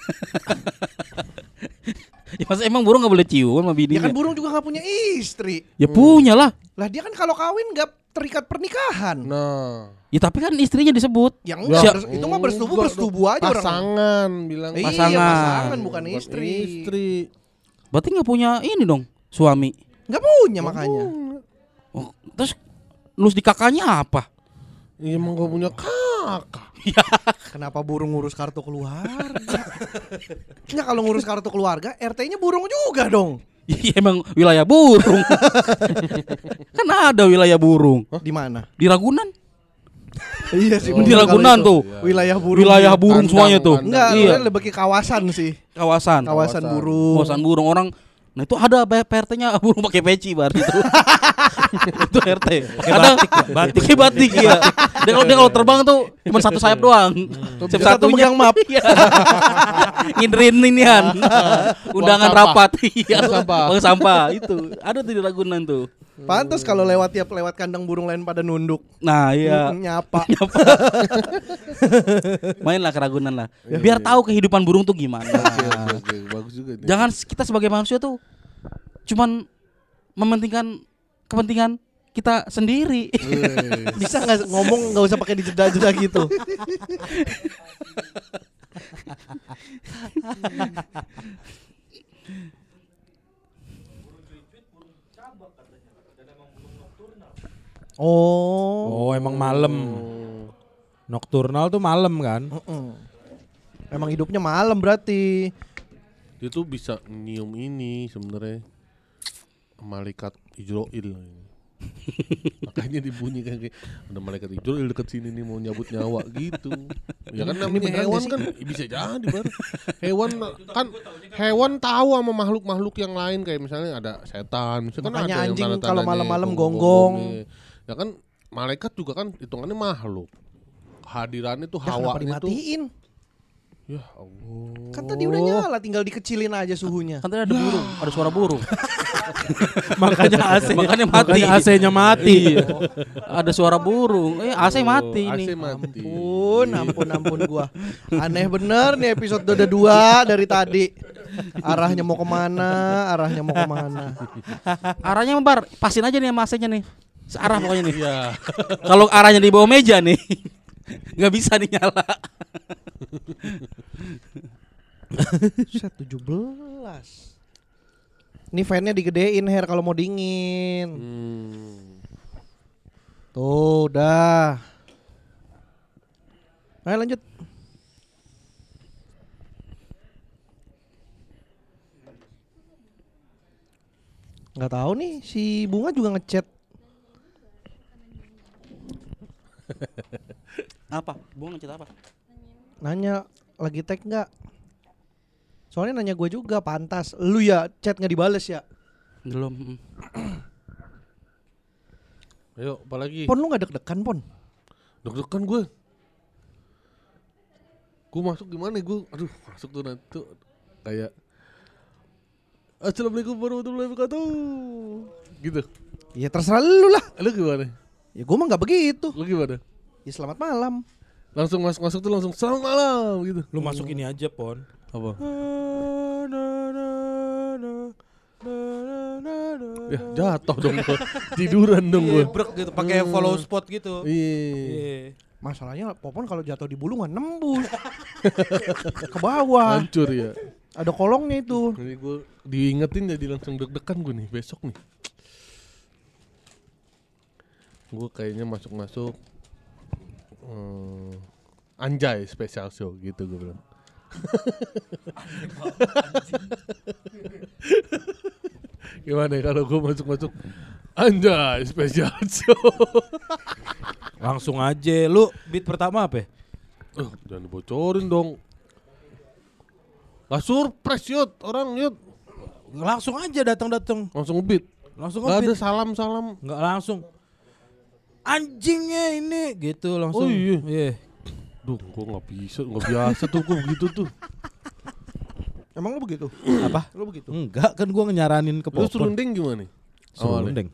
Ya masa emang burung gak boleh cium sama Ya bininya? kan burung juga nggak punya istri. Ya punya lah. Lah dia kan kalau kawin nggak terikat pernikahan. nah. Ya tapi kan istrinya disebut. Yang enggak, Ya. itu mah bersetubuh bersetubuh aja orang. Pasangan bilang Iya, Pasangan. pasangan bukan Bukan istri. Istri. Berarti nggak punya ini dong suami. Nggak punya makanya. Oh, terus nus di kakaknya apa? Iya emang gak punya kakak. Kenapa burung ngurus kartu keluarga? ya kalau ngurus kartu keluarga, RT-nya burung juga dong. Iya emang wilayah burung. kan ada wilayah burung Di mana? di Ragunan. iya sih. di bener kalau Ragunan itu. tuh. Wilayah burung. Wilayah iya. burung Kandang, semuanya tuh. kandang. Enggak, iya. lebih ke kawasan sih. Kawasan. Kawasan Kawasan. burung. Kawasan burung orang Nah itu ada PRT-nya burung pakai peci bar itu. itu RT. Ada batik, pakai batik ya. Dia kalau dia kalau terbang tuh cuma satu sayap doang. Sayap Satu megang map. Iya. Nginderin inian. Undangan rapat. Iya. Sampah. Uang sampah itu. Ada tuh di Ragunan tuh. Pantas kalau lewat tiap lewat kandang burung lain pada nunduk. Nah, iya. Nyapa. Main lah ke Ragunan lah. Biar tahu kehidupan burung tuh gimana. Oke. Bagus juga nih. Jangan kita sebagai manusia tuh cuman mementingkan kepentingan kita sendiri. Bisa nggak ngomong nggak usah pakai dijeda-jeda gitu. Oh, Oh, emang malam. Nocturnal tuh malam kan? Mm-mm. Emang hidupnya malam berarti. Dia tuh bisa nyium ini sebenarnya malaikat Ijroil. Makanya dibunyikan kayak ada malaikat Ijroil deket sini nih mau nyabut nyawa gitu. Ya kan namanya hewan kan bisa jadi bar. Hewan kan hewan tahu sama makhluk-makhluk yang lain kayak misalnya ada setan, misalnya kan Makanya ada yang anjing kalau malam-malam gonggong. iya. Ya kan malaikat juga kan hitungannya makhluk. Kehadirannya tuh Ya, tuh dimatiin? ya Allah. Kan tadi udah nyala, tinggal dikecilin aja suhunya. Kan tadi ada burung, ada suara burung. Makanya AC. Makanya mati. Makanya AC-nya mati. Iya. ada suara burung. Eh AC mati AC nih. mati. Ampun, ampun, ampun gua. Aneh bener nih episode udah dua dari tadi. Arahnya mau ke mana? Arahnya mau ke mana? Arahnya bar, pasin aja nih sama AC-nya nih. Searah pokoknya nih. Iya. Kalau arahnya di bawah meja nih, nggak bisa nih nyala. Set 17. Ini fan-nya digedein Her kalau mau dingin. Hmm. Tuh, udah. Ayo lanjut. Nggak tahu nih si Bunga juga ngechat. Apa? Bunga ngechat apa? Nanya lagi tag nggak? Soalnya nanya gue juga pantas. Lu ya chat nggak dibales ya? Belum. mm. Ayo, apalagi? Pon lu nggak deg-degan pon? Deg-degan gue. Gue masuk gimana gue? Aduh, masuk tuh nanti tuh kayak Assalamualaikum warahmatullahi wabarakatuh. Gitu. Ya terserah lu lah. Lu gimana? Ya gue mah nggak begitu. Lu gimana? Ya selamat malam. Langsung masuk masuk tuh langsung selamat malam gitu. Lu masuk ini aja, Pon. Apa? Ya jatuh dong gue. Tiduran dong gue. Brek gitu, pakai follow spot gitu. Iya. Iya. Masalahnya Popon kalau jatuh di bulungan nembus ke bawah. Hancur ya. Ada kolongnya itu. Jadi gue diingetin jadi langsung deg-degan gue nih besok nih. Gue kayaknya masuk-masuk eh, Anjay special show gitu gue bilang. Gimana ya kalau gue masuk-masuk Anjay special show. Langsung aja. Lu beat pertama apa? ya? Eh, jangan dibocorin dong. Gak surprise yut orang yut Langsung aja datang-datang. langsung ngebeat. Langsung Gak ada nge-beat. salam-salam. Nggak langsung. Anjingnya ini gitu langsung. Oh, iya. Iya. Duh, gue nggak bisa, nggak biasa tuh gue begitu tuh. Emang lu begitu? Apa? Lu begitu? Enggak kan gua nyaranin ke Lu Popon. serunding gimana? nih? Awalnya. Serundeng.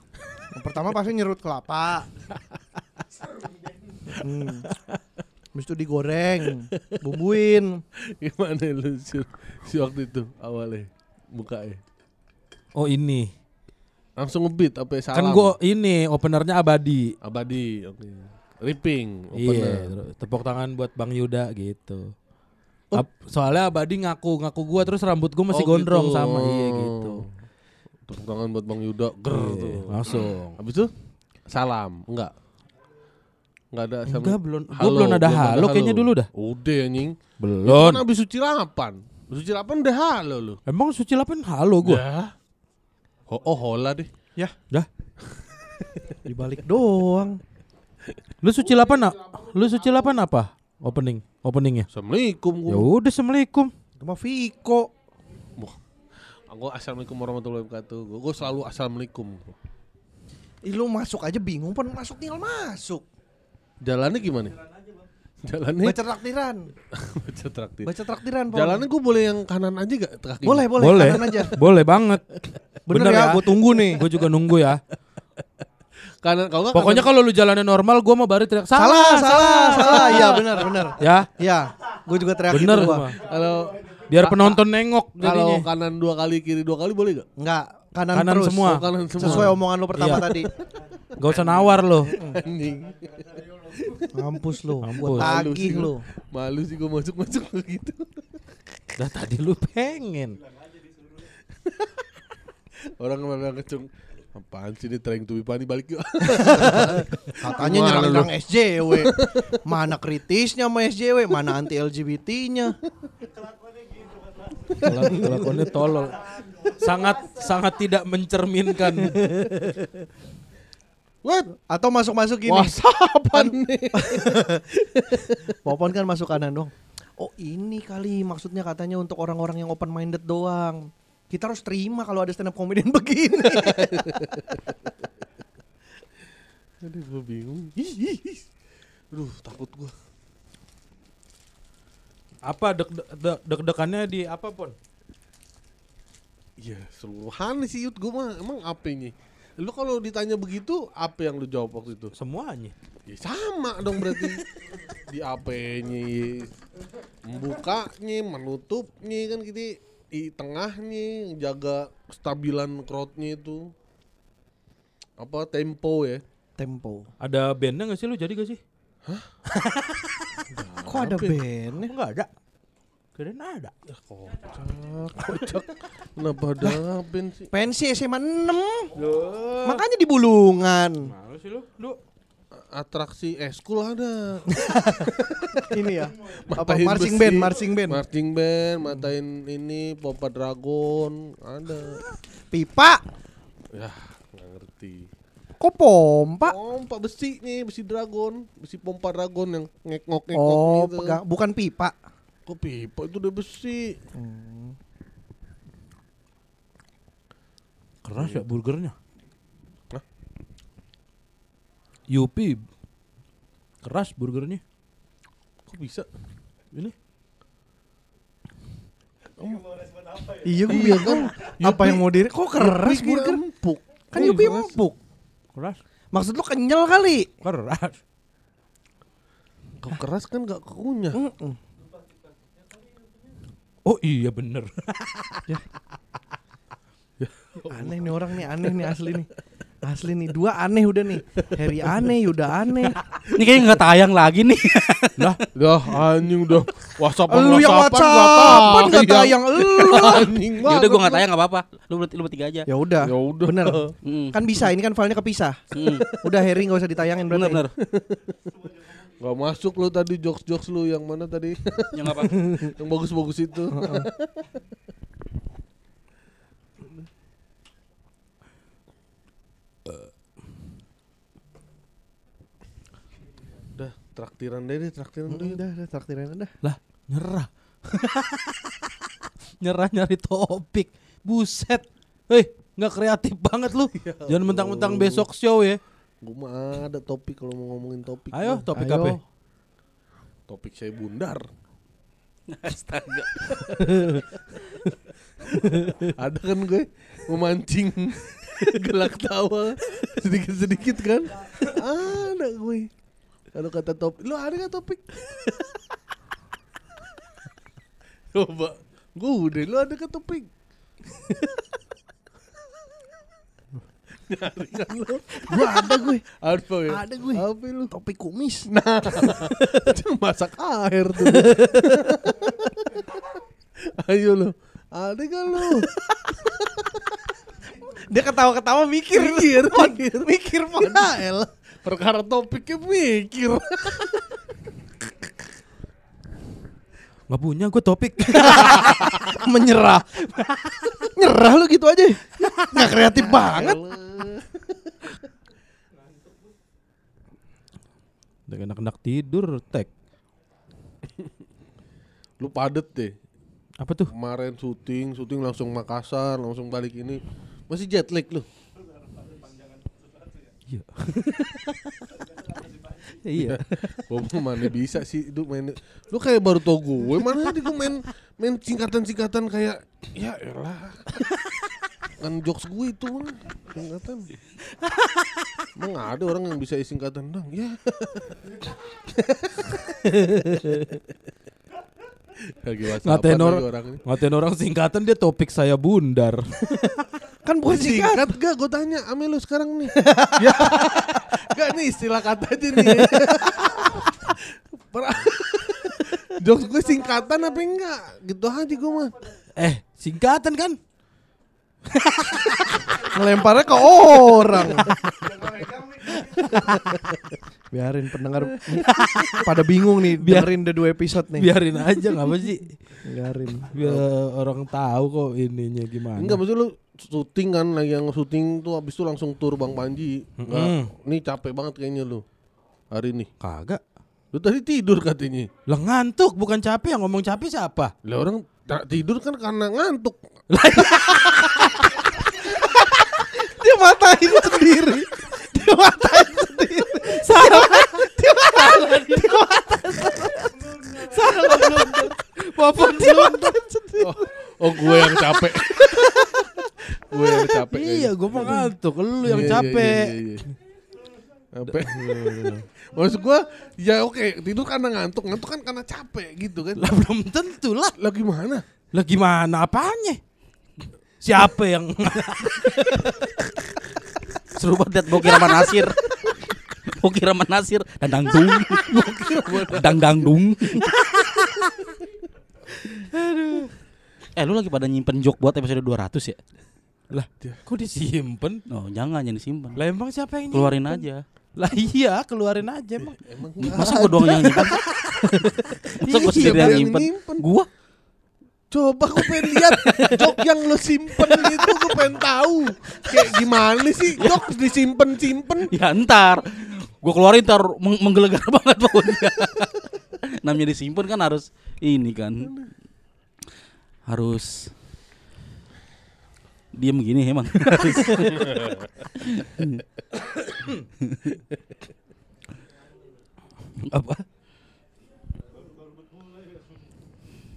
Yang pertama pasti nyerut kelapa. hmm. Habis itu digoreng, bumbuin. Gimana lu si, si waktu itu awalnya bukanya? Oh ini. Langsung ngebeat apa ya, salam? Kan gua ini openernya abadi. abadi, oke. Ripping, Iya, opener. terus tepuk tangan buat Bang Yuda gitu. Ap- soalnya Abadi ngaku ngaku gua terus rambut gua masih Oh, gondrong gitu. sama iya gitu. Tepuk tangan buat Bang Yuda, ger Iya, tuh. langsung. Habis itu salam, enggak? Enggak ada salam. Enggak belum gua belum ada halo kayaknya dulu dah. Udah anjing. Itu Belum. kan habis suci lapan. Suci lapan udah halo lu. Emang suci lapan halo gua. Dah. Oh, oh hola deh. Ya, Dah. dibalik doang. Lu suci lapan a- Lu suci lapan apa? Opening, openingnya. Assalamualaikum Ya gua. udah assalamualaikum. Mah Viko. Aku assalamualaikum warahmatullahi wabarakatuh. Gua, gua selalu assalamualaikum. Ih, lu masuk aja bingung, pan masuk tinggal masuk. Jalannya gimana? Jalannya Baca traktiran. baca traktir. Baca traktiran. Jalannya gue boleh yang kanan aja gak? Kakinya? Boleh, boleh, Boleh. kanan aja. Boleh banget. Bener, ya, gue tunggu nih. Gue juga nunggu ya. Kanan kalau Pokoknya kanan- kalau lu jalannya normal, gua mau baru teriak Salah, salah, salah. Iya, benar, benar. Ya, Iya, gue juga teriak bener gitu kalau Biar penonton nengok kalau kanan dua kali kiri dua kali boleh gak? Enggak, kanan, Kanan terus. semua. Oh, kanan semua. Sesuai omongan lu pertama Iya. tadi. Gak usah nawar lo. Mampus lu, Mampus. tagih sih lu. gua. Malu sih gue masuk masuk begitu. Dah tadi lu pengen. Orang kemarin ngecung Apaan sih ini trying to be funny balik yuk Katanya nyerang-nyerang SJW. Mana kritisnya sama SJW, mana anti LGBT-nya. Kelak- Kelakuannya tolol. Sangat sangat tidak mencerminkan. What? Atau masuk-masuk gini. Whatsappan nih Popon kan masuk kanan dong. Oh ini kali maksudnya katanya untuk orang-orang yang open minded doang. Kita harus terima kalau ada stand up comedian begini. Aduh gue bingung. Aduh takut gue Apa deg deg deg-degannya di apa pun? Iya seluruhan sih Yud gue mah Emang apanya Lu kalau ditanya begitu Apa yang lu jawab waktu itu Semuanya. Ya sama dong berarti Di apanya ya. Membukanya Menutupnya kan gitu Di tengahnya Jaga kestabilan crowdnya itu Apa tempo ya Tempo. Ada bandnya gak sih lu jadi gak sih? Kok ada bandnya? Enggak ada. Kirain ada. Ya kocak. Kocak. Kenapa ada band sih Pensi SMA 6 Makanya di bulungan Mana sih lu? Lu. Atraksi eskul ada. Ini ya? Apa Matain marching besi, band Marching band? Marching band, matain ini Popa Dragon, ada. Pipa. Ya, nggak ngerti. Kok pompa? Pompa besi nih, besi dragon, besi pompa dragon yang ngek-ngok ngek Oh gitu. pegang Bukan pipa Kok pipa itu udah besi? keras ya burgernya. Hah? Yupi. Keras burgernya. Kok bisa? Ini Iya gue bingung Apa yang mau diri Kok keras Yupi burger empuk. Kan Yupi empuk keras. Maksud lu kenyal kali Keras. Kok keras kan gak kekunyah. Mm-mm. Oh iya bener. Aneh nih orang nih aneh nih asli nih Asli nih dua aneh udah nih Harry aneh Yuda aneh Ini kayaknya nggak tayang lagi nih. Dah anjing udah WhatsAppan Lu yang WhatsAppan nggak tayang lu. Anjing Ya udah gua nggak tayang nggak apa-apa. Lu berarti lu bertiga aja. Ya udah. Ya udah. Bener. Mm. Kan bisa ini kan filenya kepisah. Mm. Udah Harry nggak usah ditayangin Bener berarti. bener. Gak masuk lu tadi jokes-jokes lu yang mana tadi? Yang apa? yang bagus-bagus itu. Udah, traktiran deh deh, traktiran deh. Udah, udah traktiran udah. Lah, nyerah. nyerah nyari topik. Buset. Hei, nggak kreatif banget lu. Jangan mentang-mentang besok show ya. Gue mah ada topik kalau mau ngomongin topik. Ayo, mah. topik Ayo. apa? Topik saya bundar. Astaga. ada kan gue memancing gelak tawa sedikit-sedikit kan. Ada gue. Kalau kata topik, lu ada gak topik? Coba, gue udah, lu ada gak topik? Nyari kan lu? Gua ada gue. Apa ya? Ada gue. Apa lu? Topik kumis. Nah, masak air tuh. Ayo lu, ada gak lu? Dia ketawa-ketawa mikir. Mikir, mikir. mikir Ya elah. Perkara topiknya mikir. Nggak punya gue topik. Menyerah. Nyerah lu gitu aja. Nggak kreatif banget. Udah enak-enak tidur, tek. Lu padet deh. Apa tuh? Kemarin syuting, syuting langsung Makassar, langsung balik ini. Masih jet lag lu. Iya. iya. Mah mana bisa sih itu main. Lu kayak baru tau gue, mana tadi gue main main singkatan-singkatan kayak ya elah. Kan jokes gue itu mah singkatan. Emang ada orang yang bisa singkatan dong, ya. Ngatain orang, orang ngatain orang singkatan dia topik saya bundar. Kan bukan singkat. Singkat gak gue tanya Ame lu sekarang nih ya. Gak nih istilah kata aja nih Jokes gue singkatan apa enggak Gitu aja gue mah eh, singkatan kan? Ngelemparnya ke orang. Biarin pendengar pada bingung nih dengerin udah dua episode nih. Biarin aja nggak apa sih? Biarin. Biar orang tahu kok ininya gimana. Enggak maksud lu syuting kan lagi yang syuting tuh habis itu langsung tur Bang Panji Enggak Nih capek banget kayaknya lu Hari ini Kagak. Lu tadi tidur katanya Lah ngantuk bukan capek yang ngomong capek siapa? Lah orang tidur kan karena ngantuk Dia matain sendiri. Sendiri. Salah. Salah sendiri. Oh, oh gue yang capek Gue yang capek Iya, gue mah ngantuk. Lu yang Iya, iya, capek. iya. Capek. Maksud gua ya oke tidur karena ngantuk, ngantuk kan karena capek gitu kan. Lah belum tentu lah. Lah gimana? Lah gimana apanya? Siapa yang Seru banget liat Boki Rahman Nasir. Boki Rahman Nasir dan dangdung. Dang dangdung. Eh lu lagi pada nyimpen jok buat episode 200 ya? lah kok disimpan? Oh jangan jangan disimpan. Lah emang siapa yang nyimpen? Keluarin aja. Lah iya, keluarin aja emang. Emang Masa gua doang yang nyimpen? Masa gua Iya, sendiri yang yang nyimpen? nyimpen. Gua? Coba gue pengen lihat jok yang lo simpen itu gue pengen tahu. Kayak gimana sih jok disimpen simpen Ya ntar. Gue keluarin ntar meng- menggelegar banget pokoknya. Namanya disimpan kan harus Ini kan. Harus Diem gini emang. Apa?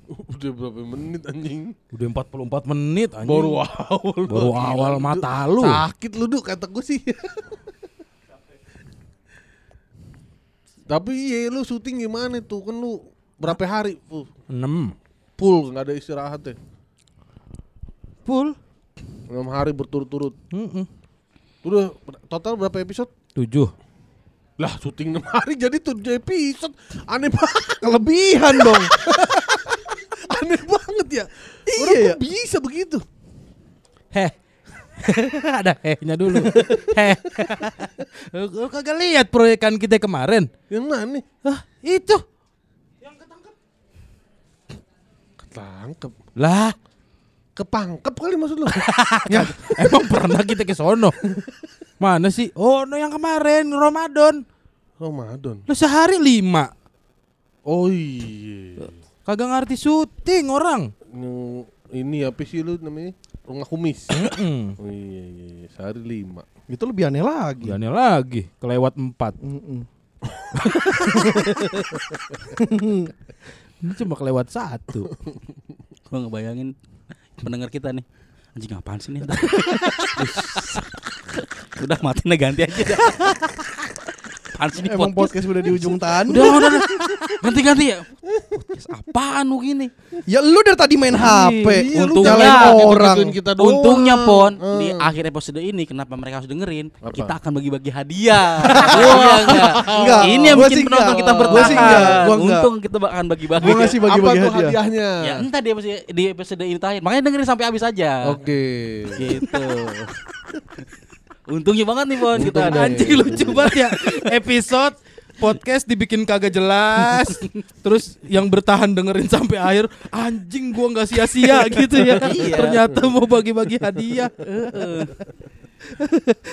Udah berapa menit anjing Udah 44 menit anjing. baru awal Baru awal mata lu. sakit lu duk kata gue sih tapi iya lu syuting gimana tuh kan lu berapa hari full 6 full nggak ada istirahat ya full. enam hari berturut-turut Heeh. udah total berapa episode 7. Lah syuting 6 hari jadi 7 episode. Aneh banget. Kelebihan dong. Aneh banget ya. Iya Orang ya. kok bisa begitu. Heh. Ada hehnya dulu. Heh. Lu kagak lihat proyekan kita kemarin? Yang mana nih? Hah, itu. Ketangkep. Lah, Kepangkep kali maksud lu. ya, emang pernah kita ke sono? Mana sih? Oh, no yang kemarin Ramadan. Ramadan. Lu sehari lima. Oh iya. Kagak ngerti syuting orang. Yang ini apa sih lu namanya? Rumah kumis. Oh iya iya, iya. sehari lima. Itu lebih aneh lagi. Gane lagi, kelewat empat. Ini cuma kelewat satu. Gua ngebayangin pendengar kita nih. Anjing apaan sih nih? udah mati nih ganti aja dah. Apaan sih nih Emang podcast? podcast udah di ujung tanduk. Udah, udah, udah. Ganti-ganti ya. Podcast apaan lu gini? Ya lu dari tadi main HP. Iya, lu Untungnya jangan orang. Kita doang. Untungnya Pon Eh. di akhir episode ini kenapa mereka harus dengerin? Apa? Kita akan bagi-bagi hadiah. Iya enggak? Enggak, Ini yang gua bikin sih penonton enggak. kita Gua bertahan. sih enggak, gua enggak. Untung kita akan bagi-bagi. Gua ngasih Apa bagi-bagi tuh hadiah. hadiahnya? Ya entah di episode, di episode ini terakhir. Makanya dengerin sampai habis aja. Oke. Gitu. Untungnya banget nih Pon kita ada. Anjing lucu banget ya. Episode podcast dibikin kagak jelas. Terus yang bertahan dengerin sampai akhir, anjing gua nggak sia-sia gitu ya. Iya. Ternyata mau bagi-bagi hadiah.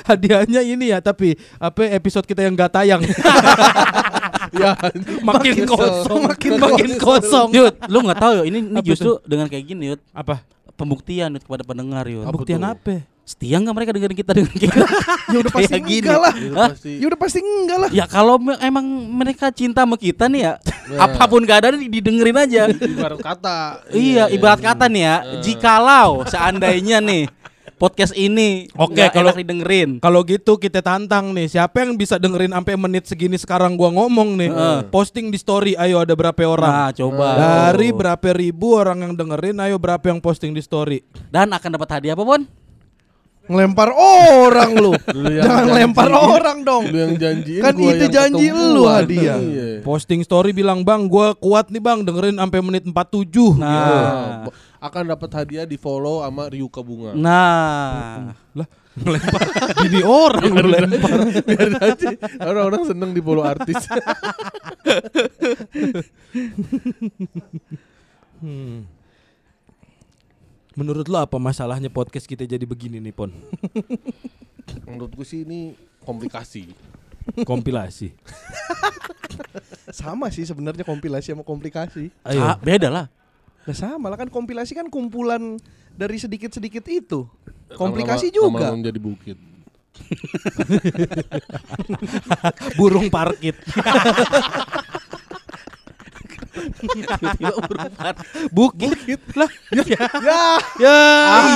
Hadiahnya ini ya, tapi apa episode kita yang nggak tayang. ya. makin Makin kosong, makin makin, kosong. Yud, lu nggak tahu ya ini, ini justru dengan kayak gini Yud, Apa? pembuktian Yud, kepada pendengar Yud. Apa Buktian tuh? apa? Setia nggak mereka dengerin kita dengan kita? Ya udah pasti Kayak gini. enggak lah. Itu Hah? pasti. Ya udah pasti enggak lah. Ya kalau me- emang mereka cinta sama kita nih ya, Nah. apa pun keadaan didengerin aja. Ibarat kata. iya, ibarat kata nih ya, jikalau seandainya nih podcast ini Oke, nggak kalau- didengerin. Kalau gitu kita tantang nih, siapa yang bisa dengerin sampai menit segini sekarang gua ngomong nih. Heeh. Posting di story, ayo ada berapa orang? Nah, coba. Dari berapa ribu orang yang dengerin, ayo berapa yang posting di story? Dan akan dapat hadiah apa, Bon? Ngelempar orang lu. Jangan janji. lempar orang dong. Lu yang janjiin Kan gua itu yang janji lu hadiah. Iya. Posting story bilang, "Bang, gua kuat nih, Bang, dengerin sampai menit 47." Nah. Nah, akan dapat hadiah di follow sama Ryuka Bunga. Nah, Lah, ngelempar bini orang lu lempar. Biar aja orang-orang seneng di follow artis. Hmm. Menurut lo apa masalahnya podcast kita jadi begini nih, Pon? Menurut gue sih ini komplikasi. Kompilasi. Sama sih sebenarnya kompilasi sama komplikasi. Ayo. ah, beda lah. Nah sama lah kan kompilasi kan kumpulan dari sedikit-sedikit itu. Komplikasi juga. lama-lama menjadi bukit. Burung parkit. Tiba-tiba burung par- Bukit. Lah, ya. Ya, ya.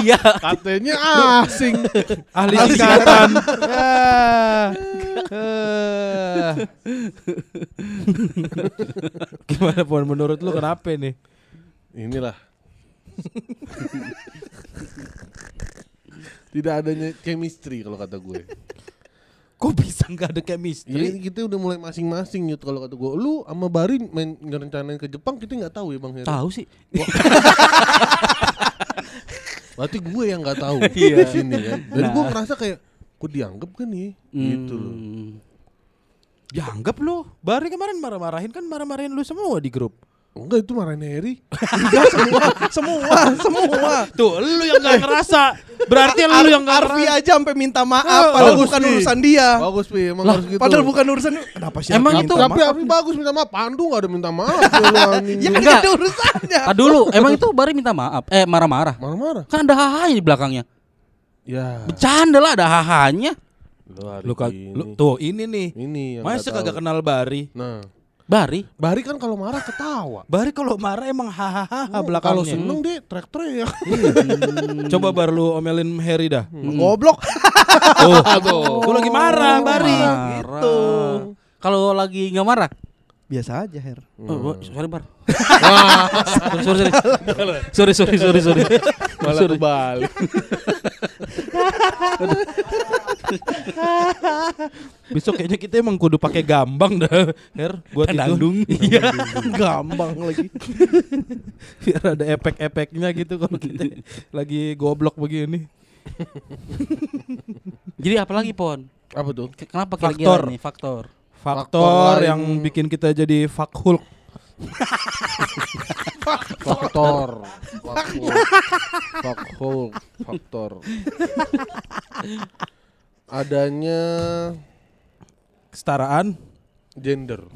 Iya. Katanya asing. ahli singkatan. ya. Gimana pun menurut lu kenapa nih? Inilah. Tidak adanya chemistry kalau kata gue. Kok bisa nggak ada Ya, chemistry? kita udah mulai masing-masing Yud kalau kata gue. Lu sama Bari main ngerencanain ke Jepang kita nggak tahu ya Bang Heri. Tahu sih. Berarti gue yang nggak tahu Iya. di sini kan. Dan Nah. gue ngerasa kayak gue dianggap kan nih gitu loh. Hmm. Ya anggap lu. Bari kemarin marah-marahin kan marah-marahin lu semua di grup. Enggak itu marahin Heri. enggak semua, semua, semua. Tuh, lu yang nggak ngerasa. Berarti lu yang nggak Arfi ngerasa. aja sampai minta maaf padahal bagus bukan nih. urusan dia. Bagus Pi, emang Lah, harus gitu. padahal bukan urusan kenapa sih Emang itu- Tapi? Arfi bagus minta maaf. Pandu gak ada minta maaf. Ya kan ada urusannya. Ah dulu, emang itu Bari minta maaf. Eh marah-marah. Marah-marah. Kan ada hahanya di belakangnya. Ya. Bercanda lah ada hahanya. Lu Lu, lu tuh ini nih. Ini yang Masa kagak kenal Bari? Nah, Bari. Bari kan kalau marah ketawa. Bari kalau marah emang hahaha Kalau belakangnya. seneng deh teriak-teriak. Coba baru lu omelin Harry dah. Goblok. Tuh, Gua lagi marah, Bari. Gitu. Kalau lagi nggak marah. Biasa aja, Her. Oh, oh, sorry bar. sorry, sorry, sorry, sorry, sorry, sorry, sorry. Malah kebalik. Besok kayaknya kita emang kudu pakai gambang dah, Her, buat itu. Dangdung. Iya, Gampang lagi. biar ada efek-efeknya gitu kalau kita lagi goblok begini. Jadi apa lagi Pon? Apa tuh? Ke- Kenapa Faktor. kira-kira nih faktor? Faktor, Faktor lain. yang bikin kita jadi fuck Hulk. Faktor. Faktor. Faktor. Faktor. Adanya Kesetaraan. gender.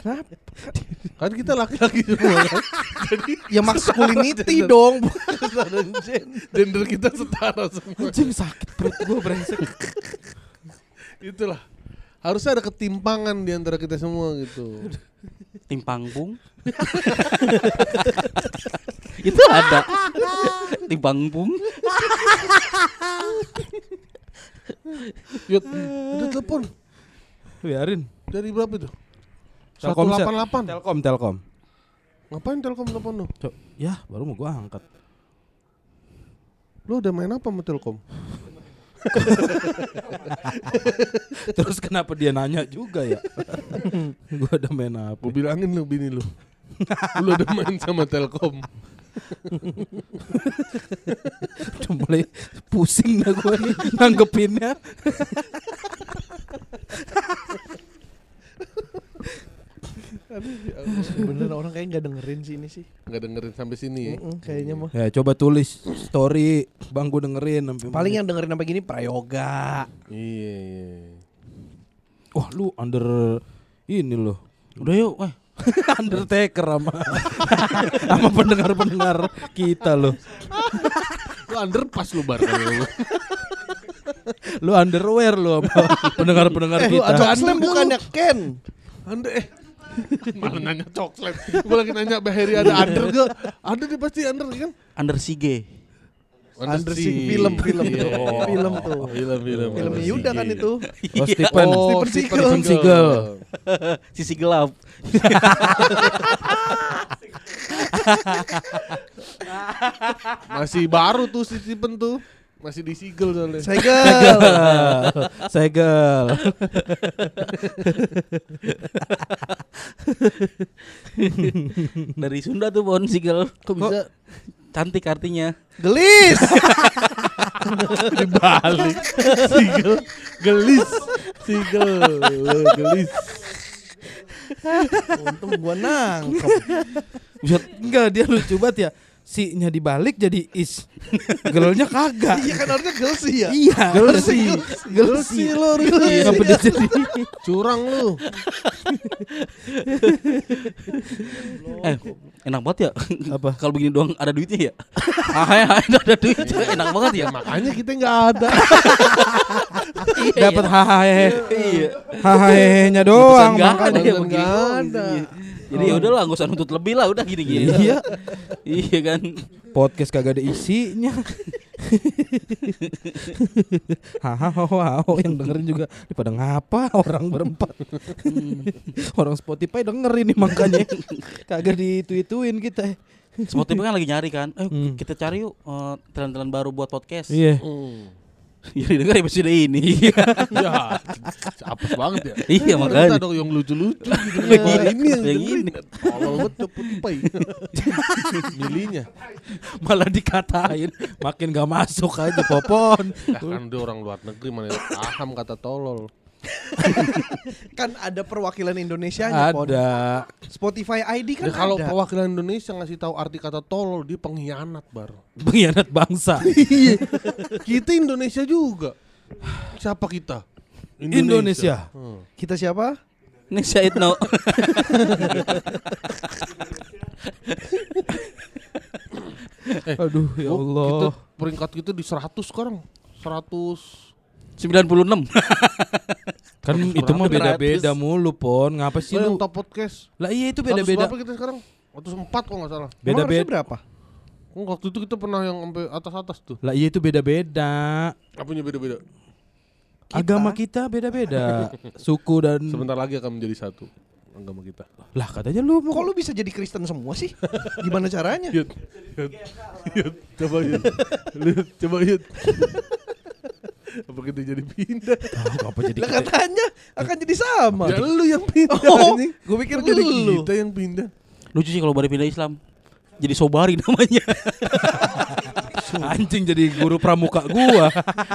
Kenapa? Kan kita laki-laki semua kan. Ya masculinity dong. Gender kita setara semua. Anjing sakit perut gue brengsek. Itulah. Harusnya ada ketimpangan di antara kita semua gitu. Timpang pung. Itu ada. Timpang pung. Yud, ada telepon. Biarin. Dari berapa itu? Telkomsel. 188. Telkom, Telkom. Ngapain Telkom telepon lu? Cok, ya baru mau gua angkat. Lu udah main apa sama Telkom? Terus kenapa dia nanya juga ya? gua ada main apa? Gue bilangin lu bini lu. lu udah main sama Telkom. Udah mulai pusing dah gua nih nanggepinnya. Bener orang kayak nggak dengerin sih ini sih. Nggak dengerin sampai sini ya. Mm-mm, kayaknya mah. Ya coba tulis story, bang gua dengerin. sampai Paling yang dengerin sampai gini prayoga. Iya, iya. Wah lu under ini loh. Udah yuk, eh. Undertaker sama sama pendengar-pendengar kita loh. Lu underpass lu bar lu. Lu underwear lu sama pendengar-pendengar Eh, lu kita. ada Slam bukannya Ken. Under eh Malah nanya coklat. Gue lagi nanya Baheri ada under gak? Ada dia pasti under kan? Under Sige. Under si film film Iya. tuh. Film tuh. Film film. Filmnya Yuda kan itu. Oh, Stephen. Oh, Stephen Stephen. Seagal. Sisi gelap. Masih baru tuh si Stephen tuh. Masih di Seagal soalnya. Segel. Segel. Dari Sunda tuh Pon Sigel. Kok bisa Cantik artinya. gelis? Dibalik. Seagal. Gelis. Seagal. Gelis. Untung gua nangkep. Enggak dia lucu banget ya. Si-nya dibalik jadi is. Gelnya kagak. Iya kan harusnya gelsi ya. Iya, Gelsi. Gelsi lo harusnya. Kenapa dia jadi Curang lu. Eh, enak banget ya. Apa? Kalau begini doang ada duitnya ya. ah, ya, ada duitnya. Enak banget ya. Makanya kita nggak ada. dapat hahaha Iya. hahaha-nya doang nggak makanya. ada ya. Iya. Jadi ya udahlah nggak usah nuntut lebih lah udah gini-gini. Iya, iya kan. podcast kagak ada isinya. Hahaha, yang dengerin juga "Ini pada ngapa orang berempat. orang Spotify dengerin nih makanya kagak ditweetuin kita. Spotify kan lagi nyari kan. Eh Hmm. kita cari yuk eh, tren-tren baru buat podcast. Iya. Hmm. Jadi denger episode ini. Ya, apes banget ya. iya Kita makanya. dong yang lucu-lucu gitu. Iya, Wah, ini yang yang ini. Kalau betul Spotify. Milihnya. Malah dikatain makin gak masuk aja popon. Ya kan dia orang luar negeri mana paham kata tolol. Kan ada perwakilan Indonesianya Pon. Ada. Spotify ID kan Ya kalau ada. perwakilan Indonesia ngasih tahu arti kata tolol dia pengkhianat bar. Pengkhianat bangsa. Iya. kita Indonesia juga. Siapa kita? Indonesia. Hmm. Kita siapa? Ini Syahid no. Aduh ya Allah. Kita peringkat kita di 100 sekarang. 100 96. Kan itu mah beda-beda mulu pon. Ngapa sih lu? top podcast. Lah iya itu 100 beda-beda. berapa kita sekarang? 104 kok nggak salah. Emang harusnya Beda-beda. berapa? Oh, waktu itu kita pernah yang sampai atas-atas tuh. Lah iya itu beda-beda. Apanya beda-beda? Agama kita beda-beda. Suku dan Sebentar lagi akan menjadi satu agama kita. lah katanya lu Kok mau lu bisa jadi Kristen semua sih? Gimana caranya? Yud, Yud, Yud, coba Yud, Yud, coba Yud. Apa kita jadi pindah? Tahu apa jadi Lah katanya akan jadi sama. Ya lu yang pindah Oh, anjing. gua pikir jadi lu. kita yang pindah. Lucu sih kalau baru pindah Islam. Jadi sobari namanya. anjing jadi guru pramuka gua.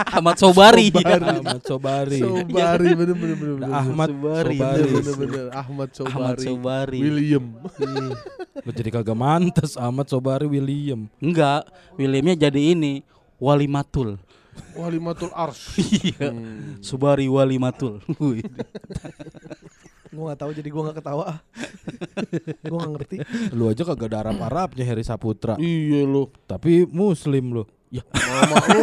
Ahmad Sobari. Ahmad Sobari. Sobari bener bener bener. bener. Ahmad Sobari. Sobari. Bener bener bener. Ahmad Sobari. Ahmad Sobari. William. Lu jadi kagak mantes Ahmad Sobari William. Enggak, Williamnya jadi ini Walimatul. Walimatul Ars. Iya. Subari Walimatul. Wih. Gua gak tahu jadi gua gak ketawa. gua gak ngerti. Lu aja kagak ada Arab-Arabnya Heri Saputra. Iya lu. Tapi muslim lu. Nama lu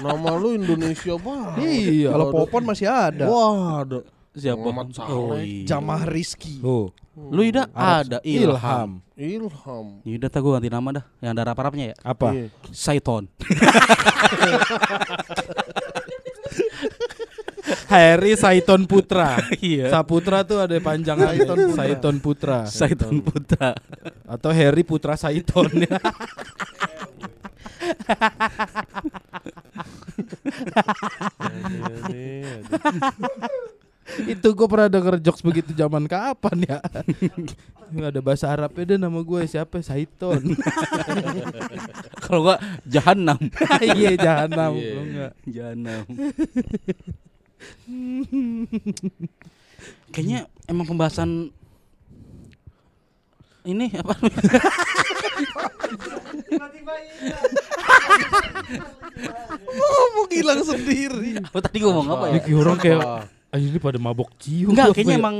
Nama lu Indonesia banget. Iya. Kalau Popon masih ada. Wah, ada. Siapa? Muhammad Saleh. Oh, iya. Jamah Rizky. Tuh. Lu Ida ada Ilham. Ilham. Ilham. Yaudah tak gue ganti nama dah Yang ada rap-rapnya ya Apa? Iya. Saiton Heri Saiton Putra. Iya Saputra tuh ada panjangan Saiton Putra. Saiton Putra. Saiton Putra Atau Heri Putra Saiton. Itu gue pernah denger jokes begitu zaman kapan ya? Nggak ada bahasa Arabnya deh nama gue siapa? Saiton. Kalau enggak Jahanam Iya jahanam. Iya. Lu nggak. Jahanam Kayaknya emang pembahasan ini apa Ngomong hilang sendiri. apa tadi gua ngomong apa Ini ya orang kayak Apa? "Ah, ini pada mabok cium. enggak kayaknya ya?" emang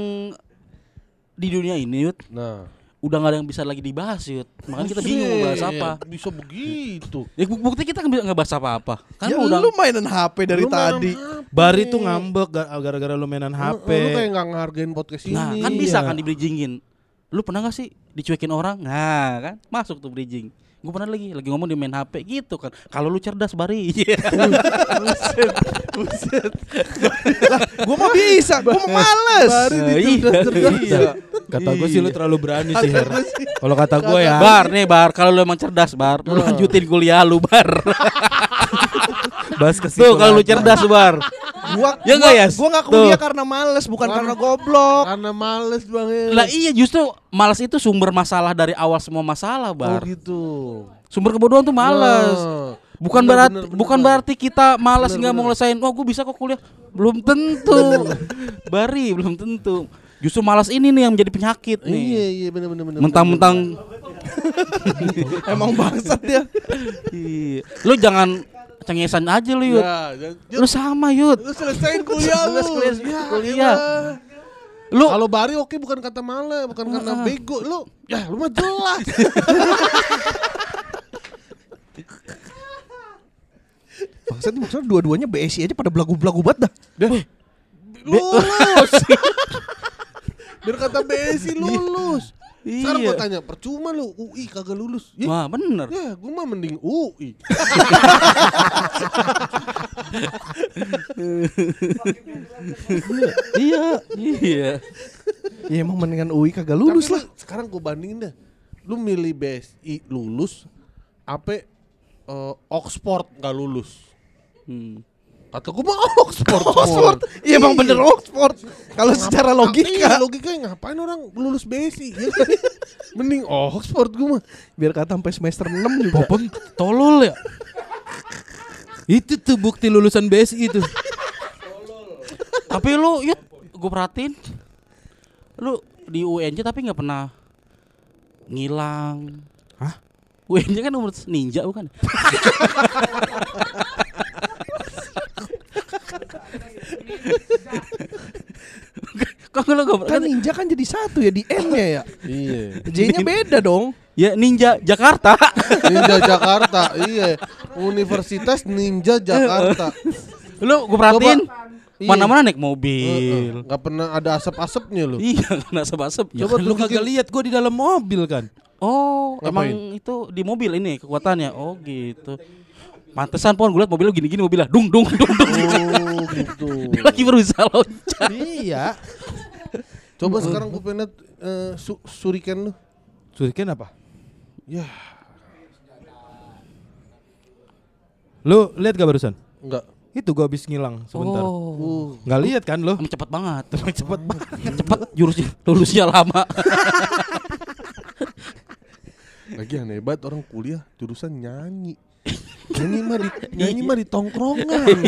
di dunia ini Yud Nah, udah nggak ada yang bisa lagi dibahas Yud makanya kita bingung mau bahas apa Buset, Bisa begitu. ya bu- bukti kita nggak bahas apa-apa kan ya udah lu mainan HP dari Lu tadi. HP. Bari tuh ngambek ga- gara-gara lu mainan Lu- HP. Lu kayak nggak ngehargain podcast ini. Nah, kan bisa Iya. kan di bridgingin. Lu pernah gak sih dicuekin orang? Nah, kan masuk tuh bridging. Gue pernah lagi lagi ngomong di main HP gitu kan. Kalau lu cerdas bari. Iya. buset. Buset. Gua mah bisa, gua mah males. Nah, iya. Iya. Kata gue sih lu terlalu berani sih Her. Kalau kata gue ya. Bar nih bar, kalau lu emang cerdas bar, lu lanjutin kuliah lu bar. Bahas ke Tuh kalau lu cerdas bar. Gua Ya gua, nggak, Yas? gua nggak kuliah karena males, bukan karena goblok. Karena males banget. Lah iya justru malas itu sumber masalah dari awal semua masalah Oh bar. gitu. Sumber kebodohan tuh malas. Nah, Bukan bener, berarti bener, bener, bukan bener. berarti kita malas nggak mau ngelesain. Oh, gue bisa kok kuliah. Belum tentu. Bari, belum tentu. Justru malas ini nih yang menjadi penyakit Iya nih. iya benar benar benar. Mentang-mentang Emang bangsat dia. Iya. lu jangan cengesan aja lu, Yud. Ya, Lu sama, Yud. lu selesain kuliah lu. Kuliah- Ya, kuliah. elah. Lu Kalau Bari oke bukan kata male, bukan karena bego. Lu ya lu mah jelas. Bangsat maksudnya dua-duanya BSI aja pada belagu-belagu banget dah. lulus. Biar kata BSI lulus. Sekarang Iya. gua tanya, percuma lu UI kagak lulus. Ya, Wah, bener. ya gua mah mending UI. iya, iya. Ya emang mendingan UI kagak lulus Tapi lah. lu- sekarang gua bandingin dah. Lu milih BSI lulus apa eh, Oxford nggak lulus. Hmm. Kata gua mah Oxford. Oxford. Iya emang bener Oxford. Kalau secara Iya, logika. logika ngapain orang lulus BSI? ya? Mending Oxford gua mah. Biar kata sampai semester 6 juga. Popon tolol ya. Itu tuh bukti lulusan BSI itu. Tapi lu, Yud, gue perhatiin lu di UNJ tapi nggak pernah ngilang. Hah? UNJ kan umur ninja bukan? Kok lu gak Kan ninja kan jadi satu ya di N-nya ya. Iya. J-nya beda dong. Ya Ninja Jakarta. Ninja Jakarta, iya. Universitas Ninja Jakarta. lu gue perhatiin Iya. mana-mana naik mobil. Nggak pernah ada asap-asapnya lu. Iya, kena asap-asap. Ya kan lu kagak lihat gua di dalam mobil kan. Oh, Ngapain? emang itu di mobil ini kekuatannya. Oh, gitu. Pantesan pon gue liat mobil lu gini-gini mobilnya dung dung dung dung. Oh, gitu. Dia lagi berusaha loncat. iya. Coba sekarang gue pengen liat, eh, su suriken lu. Suriken apa? Ya, Lu lihat gak barusan? enggak. Itu gua habis ngilang sebentar. Oh. Nggak lihat kan lo? Emang cepet banget. Cepet banget. cepet jurusnya lulusnya lama. Lagi aneh banget orang kuliah jurusan nyanyi. Nyanyi mah di nyanyi mah di tongkrongan.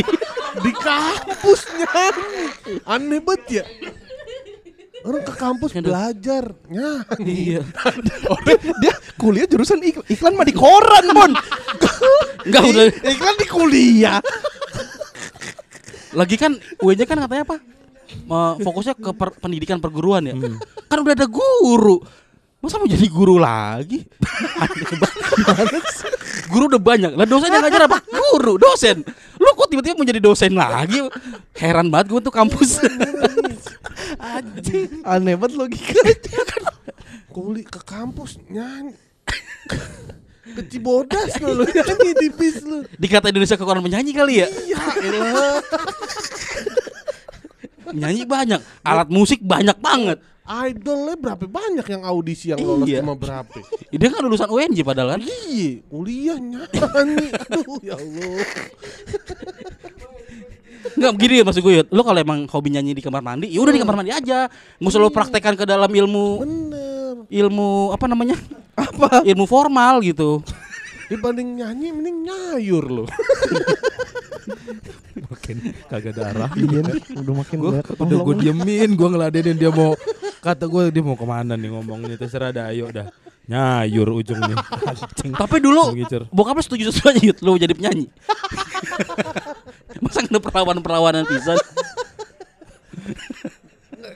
di kampus nyanyi. Aneh banget ya. Orang ke kampus belajar nyanyi. iya. Dia kuliah jurusan iklan, iklan mah di koran, Bon. Enggak udah. iklan di kuliah. Lagi kan UN-nya kan katanya apa? Fokusnya ke per- pendidikan perguruan ya. Kan udah ada guru. Masa mau jadi guru lagi? Aneh banget. Guru udah banyak. Lah dosen yang ngajar apa? Guru, dosen. Lu kok tiba-tiba mau jadi dosen lagi? Heran banget gue tuh kampus. Aneh banget logikanya. Kuliah ke kampus nyanyi. ke Cibodas lo lu nyanyi di bis lu. Dikata Indonesia kekurangan penyanyi kali ya? Ya elah. Nyanyi banyak, alat musik banyak banget. Idolnya berapa banyak yang audisi yang lolos Iya. cuma berapa? Dia kan lulusan UNJ padahal kan. Iya, kuliah nyanyi. Aduh ya Allah. Enggak begini maksud gue. Lu kalau emang hobi nyanyi di kamar mandi, ya udah di kamar mandi aja. Nggak usah lu praktekkan ke dalam ilmu Bener. ilmu apa namanya? Apa? Ilmu formal gitu. Dibanding nyanyi mending nyayur lo. Makin kagak darah. Iya udah makin Gua banyak udah gue diemin, gue ngeladenin dia mau kata gue dia mau ke mana nih ngomongnya terserah dah ayo dah nyayur ujungnya. Tapi dulu bokapnya setuju setuju aja Yud, lu jadi penyanyi. Masa ada perawan-perawanan pisan?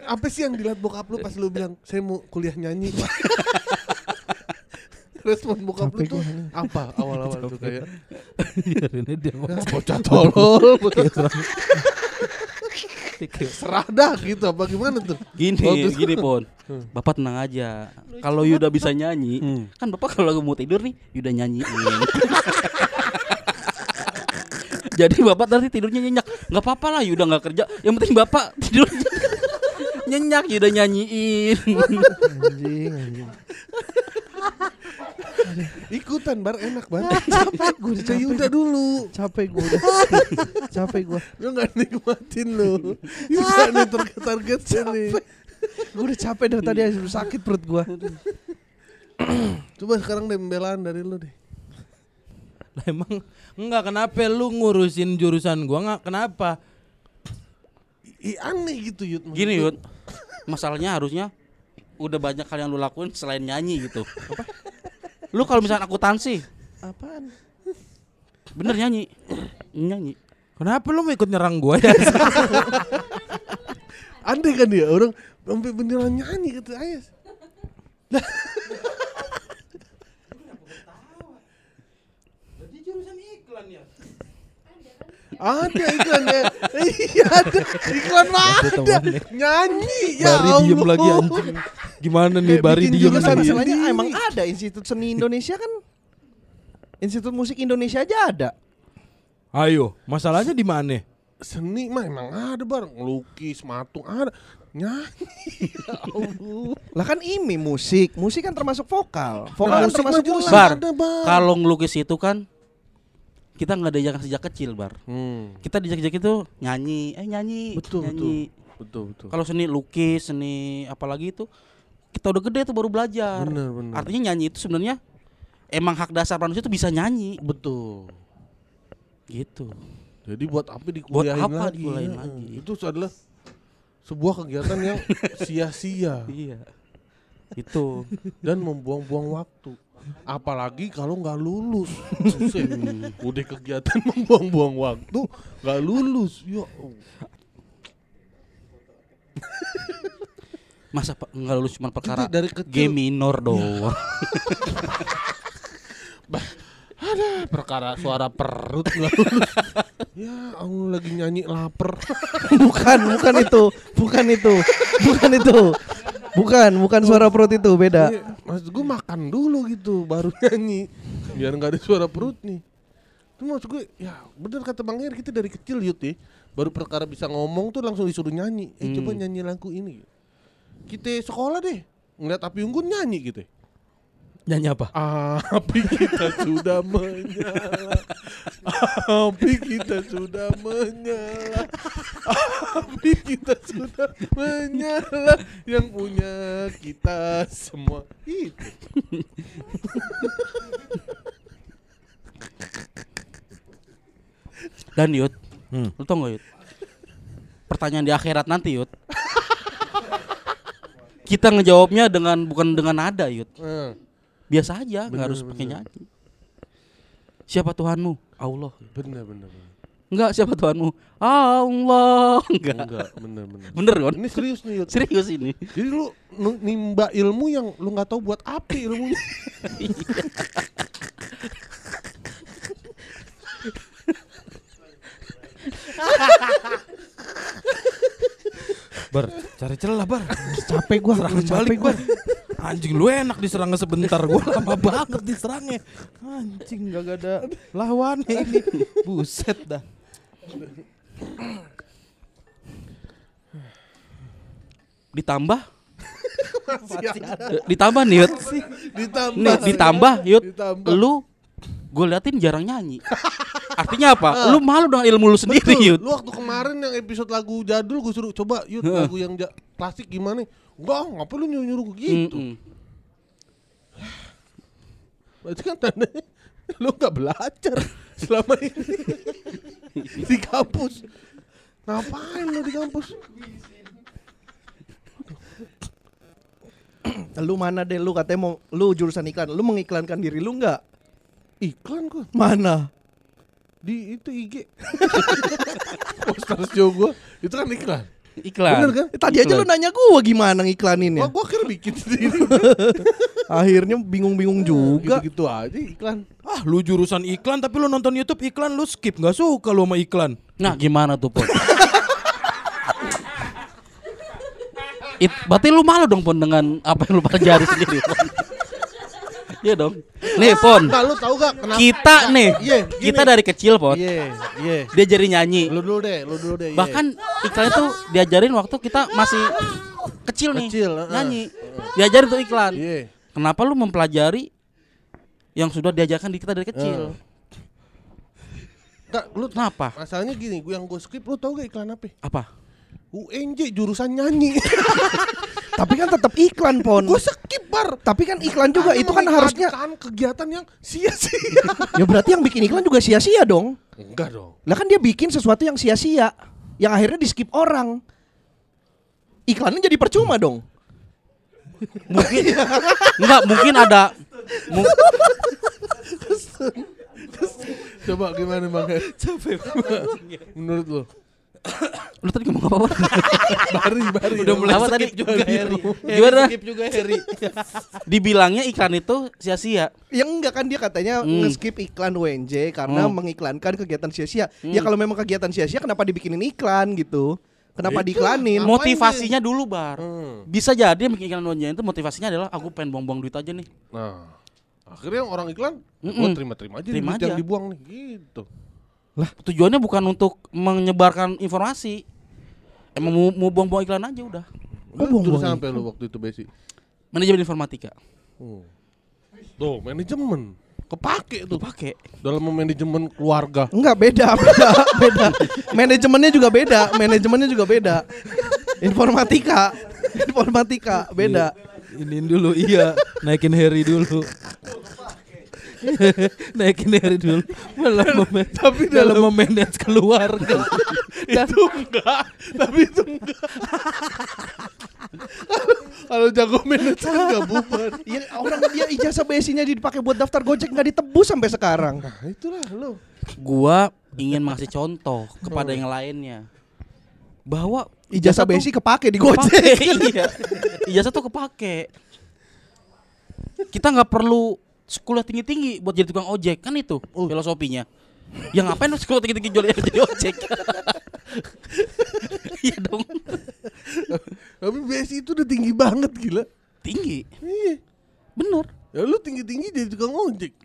Apa sih yang dilihat bokap lu pas lu bilang saya mau kuliah nyanyi? Respon bokap lu tuh apa awal-awal tuh kayak ini dia ngomong. bocah tolol. Serah dah gitu apa gimana tuh? Gini, terus- gini pon. Bapak tenang aja. Kalau Yuda bisa nyanyi, Hmm. kan bapak kalau lagi mau tidur nih, Yuda nyanyiin. Jadi bapak nanti tidurnya nyenyak. nggak apa-apa lah Yuda nggak kerja. Yang penting bapak tidur nyenyak Yuda nyanyiin. Anjing, anjing. Ikutan bar enak banget. capek gue capek Yuda dulu. Capek gue udah. Capek gue. Lu gak nikmatin lu. Yuda nih target target nih. Gue udah capek dari tadi sakit perut gue. Coba sekarang deh pembelaan dari lu deh. Lah emang enggak kenapa lu ngurusin jurusan gua enggak kenapa? Ih aneh gitu Yud. Gini. Yud, masalahnya harusnya udah banyak hal yang lu lakuin selain nyanyi gitu. Lu kalau misalnya akuntansi, Apaan? bener nyanyi, nyanyi. Kenapa lu mau ikut nyerang gua ya? Aneh kan ya orang sampai beneran nyanyi kata Ayas. Ada iklan ya. Iya ada. Iklan mah ada. Nyanyi ya Bari Allah. diem lagi anjing. Gimana nih Kayak Bari diem lagi? Masalahnya emang ada Institut Seni Indonesia kan Institut Musik Indonesia aja ada Ayo, masalahnya di mana? Seni mah emang ada bareng ngelukis, matung ada. Nyanyi. Ya Allah. Lah kan ini musik Musik kan termasuk vokal Nah, Vokal kan musik termasuk musik Bar, Bar. kalau ngelukis itu kan kita nggak diajarkan sejak kecil, Bar. Hmm. Kita dijak sejak itu nyanyi, eh nyanyi, Betul, nyanyi. Betul betul. Kalau seni lukis, seni apalagi itu kita udah gede tuh baru belajar. Bener, bener. Artinya nyanyi itu sebenarnya emang hak dasar manusia itu bisa nyanyi Betul. gitu. Jadi buat apa dikuliahin apa lagi? dikuliahin Ya, lagi? Itu adalah sebuah kegiatan yang sia-sia Iya. itu. dan membuang-buang waktu. Apalagi kalau nggak lulus. Udah kegiatan membuang-buang waktu, nggak lulus. Ya Allah. Masa nggak lulus cuma perkara dari kecil- G minor doang. perkara suara perut lulus. ya Allah lagi nyanyi lapar. Bukan bukan itu Bukan itu Bukan itu Bukan Bukan suara perut itu Beda Iya, Maksud gue makan dulu gitu baru nyanyi biar nggak ada suara perut nih. Itu maksud gue ya bener kata Bang Her kita dari kecil yut ya baru perkara bisa ngomong tuh langsung disuruh nyanyi. Eh coba nyanyi lagu ini. Kita sekolah deh ngeliat api unggun nyanyi gitu. Nyanyi apa? Api kita sudah menyala Api kita sudah menyala Api kita sudah menyala Yang punya kita semua Itu Dan Yud, Hmm. lu tau gak Yud? Pertanyaan di akhirat nanti Yud. Kita ngejawabnya dengan bukan dengan nada Yud. Eh, Biasa aja, nggak harus pakai nyanyi. Siapa Tuhanmu? Allah. Bener bener bener. Enggak, siapa Tuhanmu? Allah. Enggak. Enggak bener bener Bener kan? Ini serius nih Yud. Serius ini. Jadi lu nimba ilmu yang lu nggak tahu buat apa ilmunya Bar, cari celah bar. Capek gua, capek balik gua. bar. Anjing lu enak diserangnya sebentar, gua lama banget diserangnya. Anjing gak ada lawannya ini. Buset dah. Ditambah ditambah nih Yud. ditambah Nih, ditambah Yud. Ditambah. Lu gue liatin jarang nyanyi. Artinya apa? Lu malu dengan ilmu lu sendiri, Betul. Yud. Lu waktu kemarin yang episode lagu jadul gue suruh coba yuk Heeh. lagu yang ja- klasik gimana? Enggak, ngapa lu nyuruh-nyuruh gue gitu? Mm-mm. Berarti kan tandanya lu nggak belajar selama ini di kampus. Ngapain lu di kampus? Lu mana deh lu katanya mau lu jurusan iklan. Lu mengiklankan diri lu nggak? Iklan kok Mana? Di itu IG. Poster show gue itu kan iklan. Iklan. Bener kan? Eh, Tadi aja lu nanya gua gimana ngiklaninnya. Gue akhirnya bikin sendiri. Akhirnya bingung-bingung juga. Gitu-gitu aja iklan. Ah, lu jurusan iklan tapi lu nonton YouTube iklan lu skip nggak suka lu sama iklan. Nah, gimana tuh, Pon? It, berarti lu malu dong, Pon, dengan apa yang lu pelajari sendiri, Pon. Iya dong. Nih, Pon. Nah, lu tahu gak kenapa? Kita nih, Iya, gini. kita dari kecil, Pon. Iya, iya. Dia jadi nyanyi. Lu dulu deh, lu dulu deh. iya. Bahkan iklan itu diajarin waktu kita masih kecil nih. Kecil, heeh. nyanyi. Diajarin tuh iklan. Iya. Kenapa lu mempelajari yang sudah diajarkan di kita dari kecil? Enggak, lu Kenapa? masalahnya gini, gua yang gue skip lu tahu gak iklan apa? Apa? UNJ jurusan nyanyi. Tapi kan tetap iklan, Pon. gue skip bar. Tapi kan iklan juga Karena itu kan harusnya mengiklankan kegiatan yang sia-sia. ya berarti yang bikin iklan juga sia-sia dong. Enggak dong. Lah kan dia bikin sesuatu yang sia-sia, yang akhirnya di skip orang. Iklannya jadi percuma dong. Mungkin enggak mungkin ada mu- Coba gimana Bang? Capek Menurut lu? Lu tadi ngomong apa? Bari, bari. Udah mulai Apa skip tadi? juga Harry. Gimana? Skip juga Harry. Dibilangnya iklan itu sia-sia. Yang enggak kan dia katanya Hmm. nge-skip iklan UNJ karena Hmm. mengiklankan kegiatan sia-sia. Ya kalau memang kegiatan sia-sia kenapa dibikinin iklan gitu? Kenapa Itu. diiklanin? Motivasinya dulu, Bar. Hmm. Bisa jadi yang bikin iklan lonjanya itu motivasinya adalah aku pengen buang-buang duit aja nih. Nah, akhirnya orang iklan, Mm-mm. gua terima-terima aja Terima duit yang aja. dibuang nih, gitu. Lah, tujuannya bukan untuk menyebarkan informasi. Emang mau, mau buang-buang iklan aja udah. Lu buang-buang jurusan apa lu waktu itu Besi? Manajemen informatika. Hmm. Tuh, manajemen. Kepake tuh Pakai. dalam manajemen keluarga. Enggak beda, beda, beda. Manajemennya juga beda, manajemennya juga beda. Informatika, informatika beda. Ini dulu iya, naikin Harry dulu. naikin Harry dulu. Dalam mem- Tapi dalam memanage keluarga. itu enggak, tapi itu enggak. Kalau jago manajemen enggak bubar. Ya, orang dia ijazah besinya dipakai buat daftar Gojek nggak ditebus sampai sekarang. Nah, itulah lu. Gua ingin ngasih contoh kepada yang lainnya. Bahwa Ijazah besi kepake di kepake, Gojek. iya. Ijazah tuh kepake. Kita nggak perlu sekolah tinggi-tinggi buat jadi tukang ojek kan itu filosofinya. Ya ngapain sekolah tinggi-tinggi jual jadi ojek? Iya dong. Tapi Besi itu udah tinggi banget gila. Tinggi. Iya. Bener. Ya lu tinggi-tinggi jadi tukang ojek.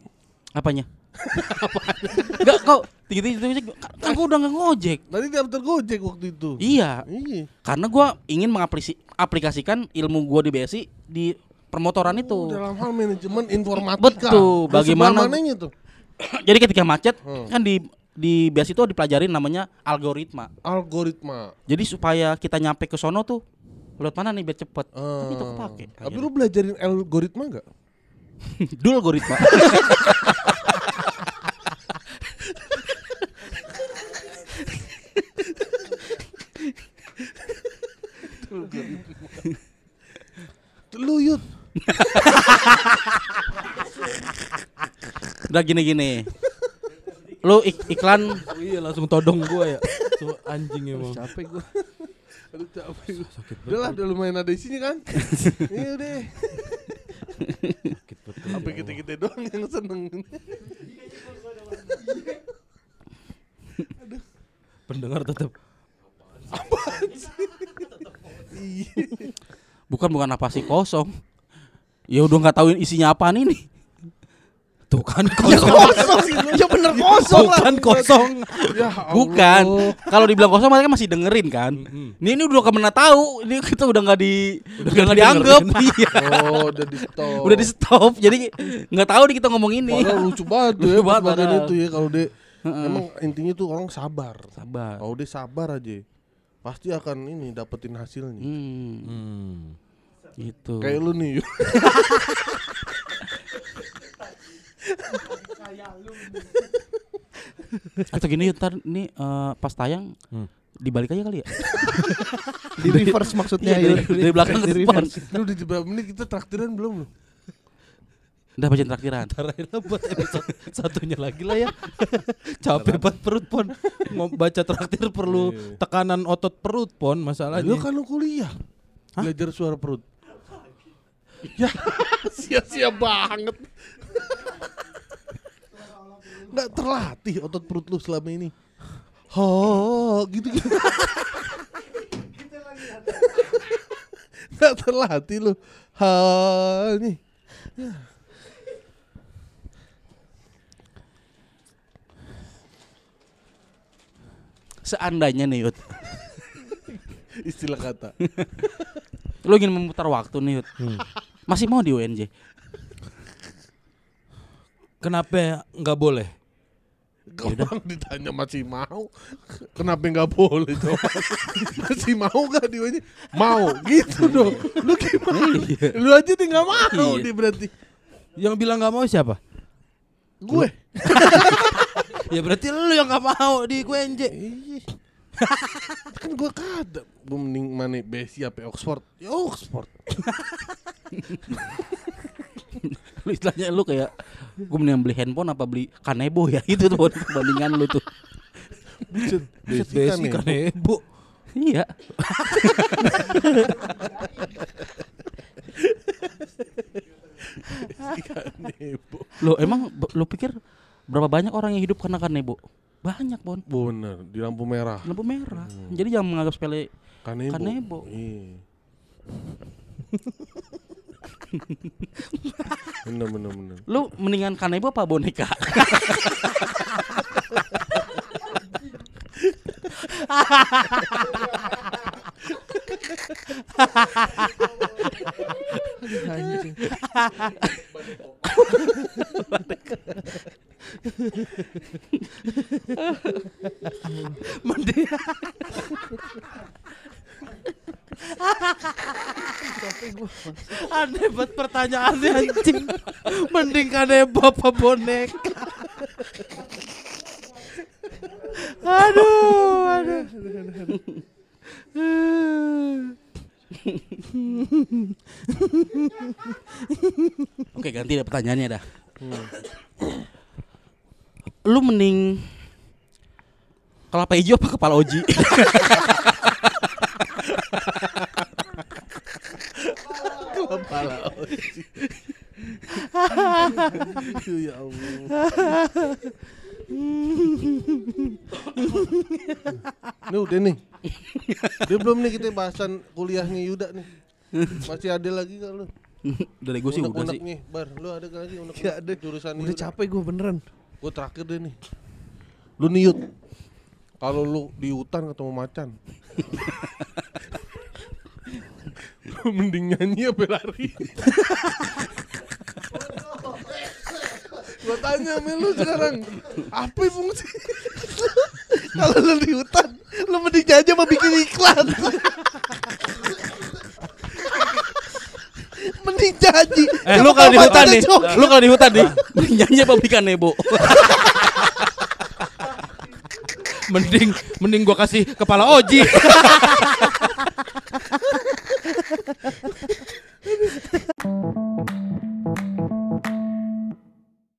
Apanya? Enggak kau tinggi-tinggi ojek. Kan gua udah nggak ngojek. Tadi daftar Gojek waktu itu. Iya. Iya. Karena gua ingin mengaplikasikan ilmu gua di BSI di permotoran itu. Dalam hal manajemen informatika. Betul, bagaimana- tuh? Jadi ketika macet Hmm. kan di di bias itu dipelajarin namanya algoritma. Algoritma. Jadi supaya kita nyampe ke sono tuh lewat mana nih biar cepet. Kan itu Eh, kepake. Tapi lu belajarin algoritma enggak? dul algoritma. Lu yut. Udah gini-gini. Lu ik- iklan Iya langsung todong gua ya. Tuh anjing emang. Capek gua. Aduh capek gua. Udah lah, udah lumayan ada isinya kan? Iya udah. Sampai kita-kita doang yang seneng. Pendengar tetap bukan bukan apa sih kosong. Ya udah nggak tahu isinya apaan ini. tuh kan kosong. ya bener kosong lah. Bukan kosong. Ya Bukan. Kalau dibilang kosong mereka masih dengerin kan. Ini ini udah ke mana tahu. Ini kita udah nggak di udah nggak dianggap. Iya. Oh, udah di stop. Udah di stop. Jadi nggak tahu nih kita ngomong ini. Padahal lucu banget tuh ya Lucu banget bagian itu ya kalau dia emang intinya tuh orang sabar. Sabar. Kalau dia sabar aja pasti akan ini dapetin hasilnya. Hmm, Hmm. Gitu. Kayak lu nih. Atau gini ntar nih eh, pas tayang Hmm. dibalik aja kali ya. Di reverse maksudnya Iya, ya. dari, dari belakang ke depan. reverse. Lu di berapa menit kita traktiran belum lu? Udah baca traktiran. Tarain lah buat episode satunya lagi lah ya. Capek banget perut pon. Mau baca traktir perlu Iya. tekanan otot perut pon Lu masalahnya. kan lu kuliah. Belajar suara perut. Ya, sia-sia banget. Nggak terlatih otot perut lu selama ini. Ho, gitu gitu. Nggak terlatih lu. Ha, nih. Seandainya nih Yud, Istilah kata. lu ingin memutar waktu nih Yud. Masih mau di UNJ? Kenapa nggak boleh? Gampang ditanya masih mau Kenapa nggak boleh coba Masih mau gak dia Mau gitu dong Lu gimana Lu aja gak mau Iya. dia berarti Yang bilang nggak mau siapa? Gue Ya berarti lu yang nggak mau di QNJ. Iya. Kan gue kata Gue mending mana Besi apa Oxford Ya Oxford Lu istilahnya lu kayak gue mending beli handphone apa beli kanebo ya itu tuh perbandingan lu tuh. Buset Besi kan Besi ya. Iya. Kanebo. Lo emang lu pikir berapa banyak orang yang hidup karena kanebo? Banyak, Bon. Bener Di lampu merah Lampu merah. Jadi jangan menganggap sepele Kanebo, Kanebo. Iya Bener bener bener lu mendingan kanebo apa boneka? Anjing. Mending Aneh banget pertanyaannya anjing. Mending kan bapak boneka. aduh, aduh. Oke, ganti deh pertanyaannya dah. Lu mending kelapa hijau apa kepala oji? Kepala oji. Ya Allah. Ini udah nih. Dia belum nih kita bahasan kuliahnya Yuda nih. Masih ada lagi gak lu? Dari gue sih udah sih. nih, Bar. Lu ada lagi unek ada. jurusan Udah capek gue beneran. Gue terakhir deh nih. Lu nih Yud. Kalau lu di hutan ketemu macan. Mending nyanyi apa lari? Gua tanya sama lu sekarang Apa fungsi? Kalau lu di hutan, lu mending aja mau bikin iklan. mending janji eh, lu kalau di hutan nih lu kalau di hutan nih mending janji apa belikan bu mending mending gua kasih kepala oji.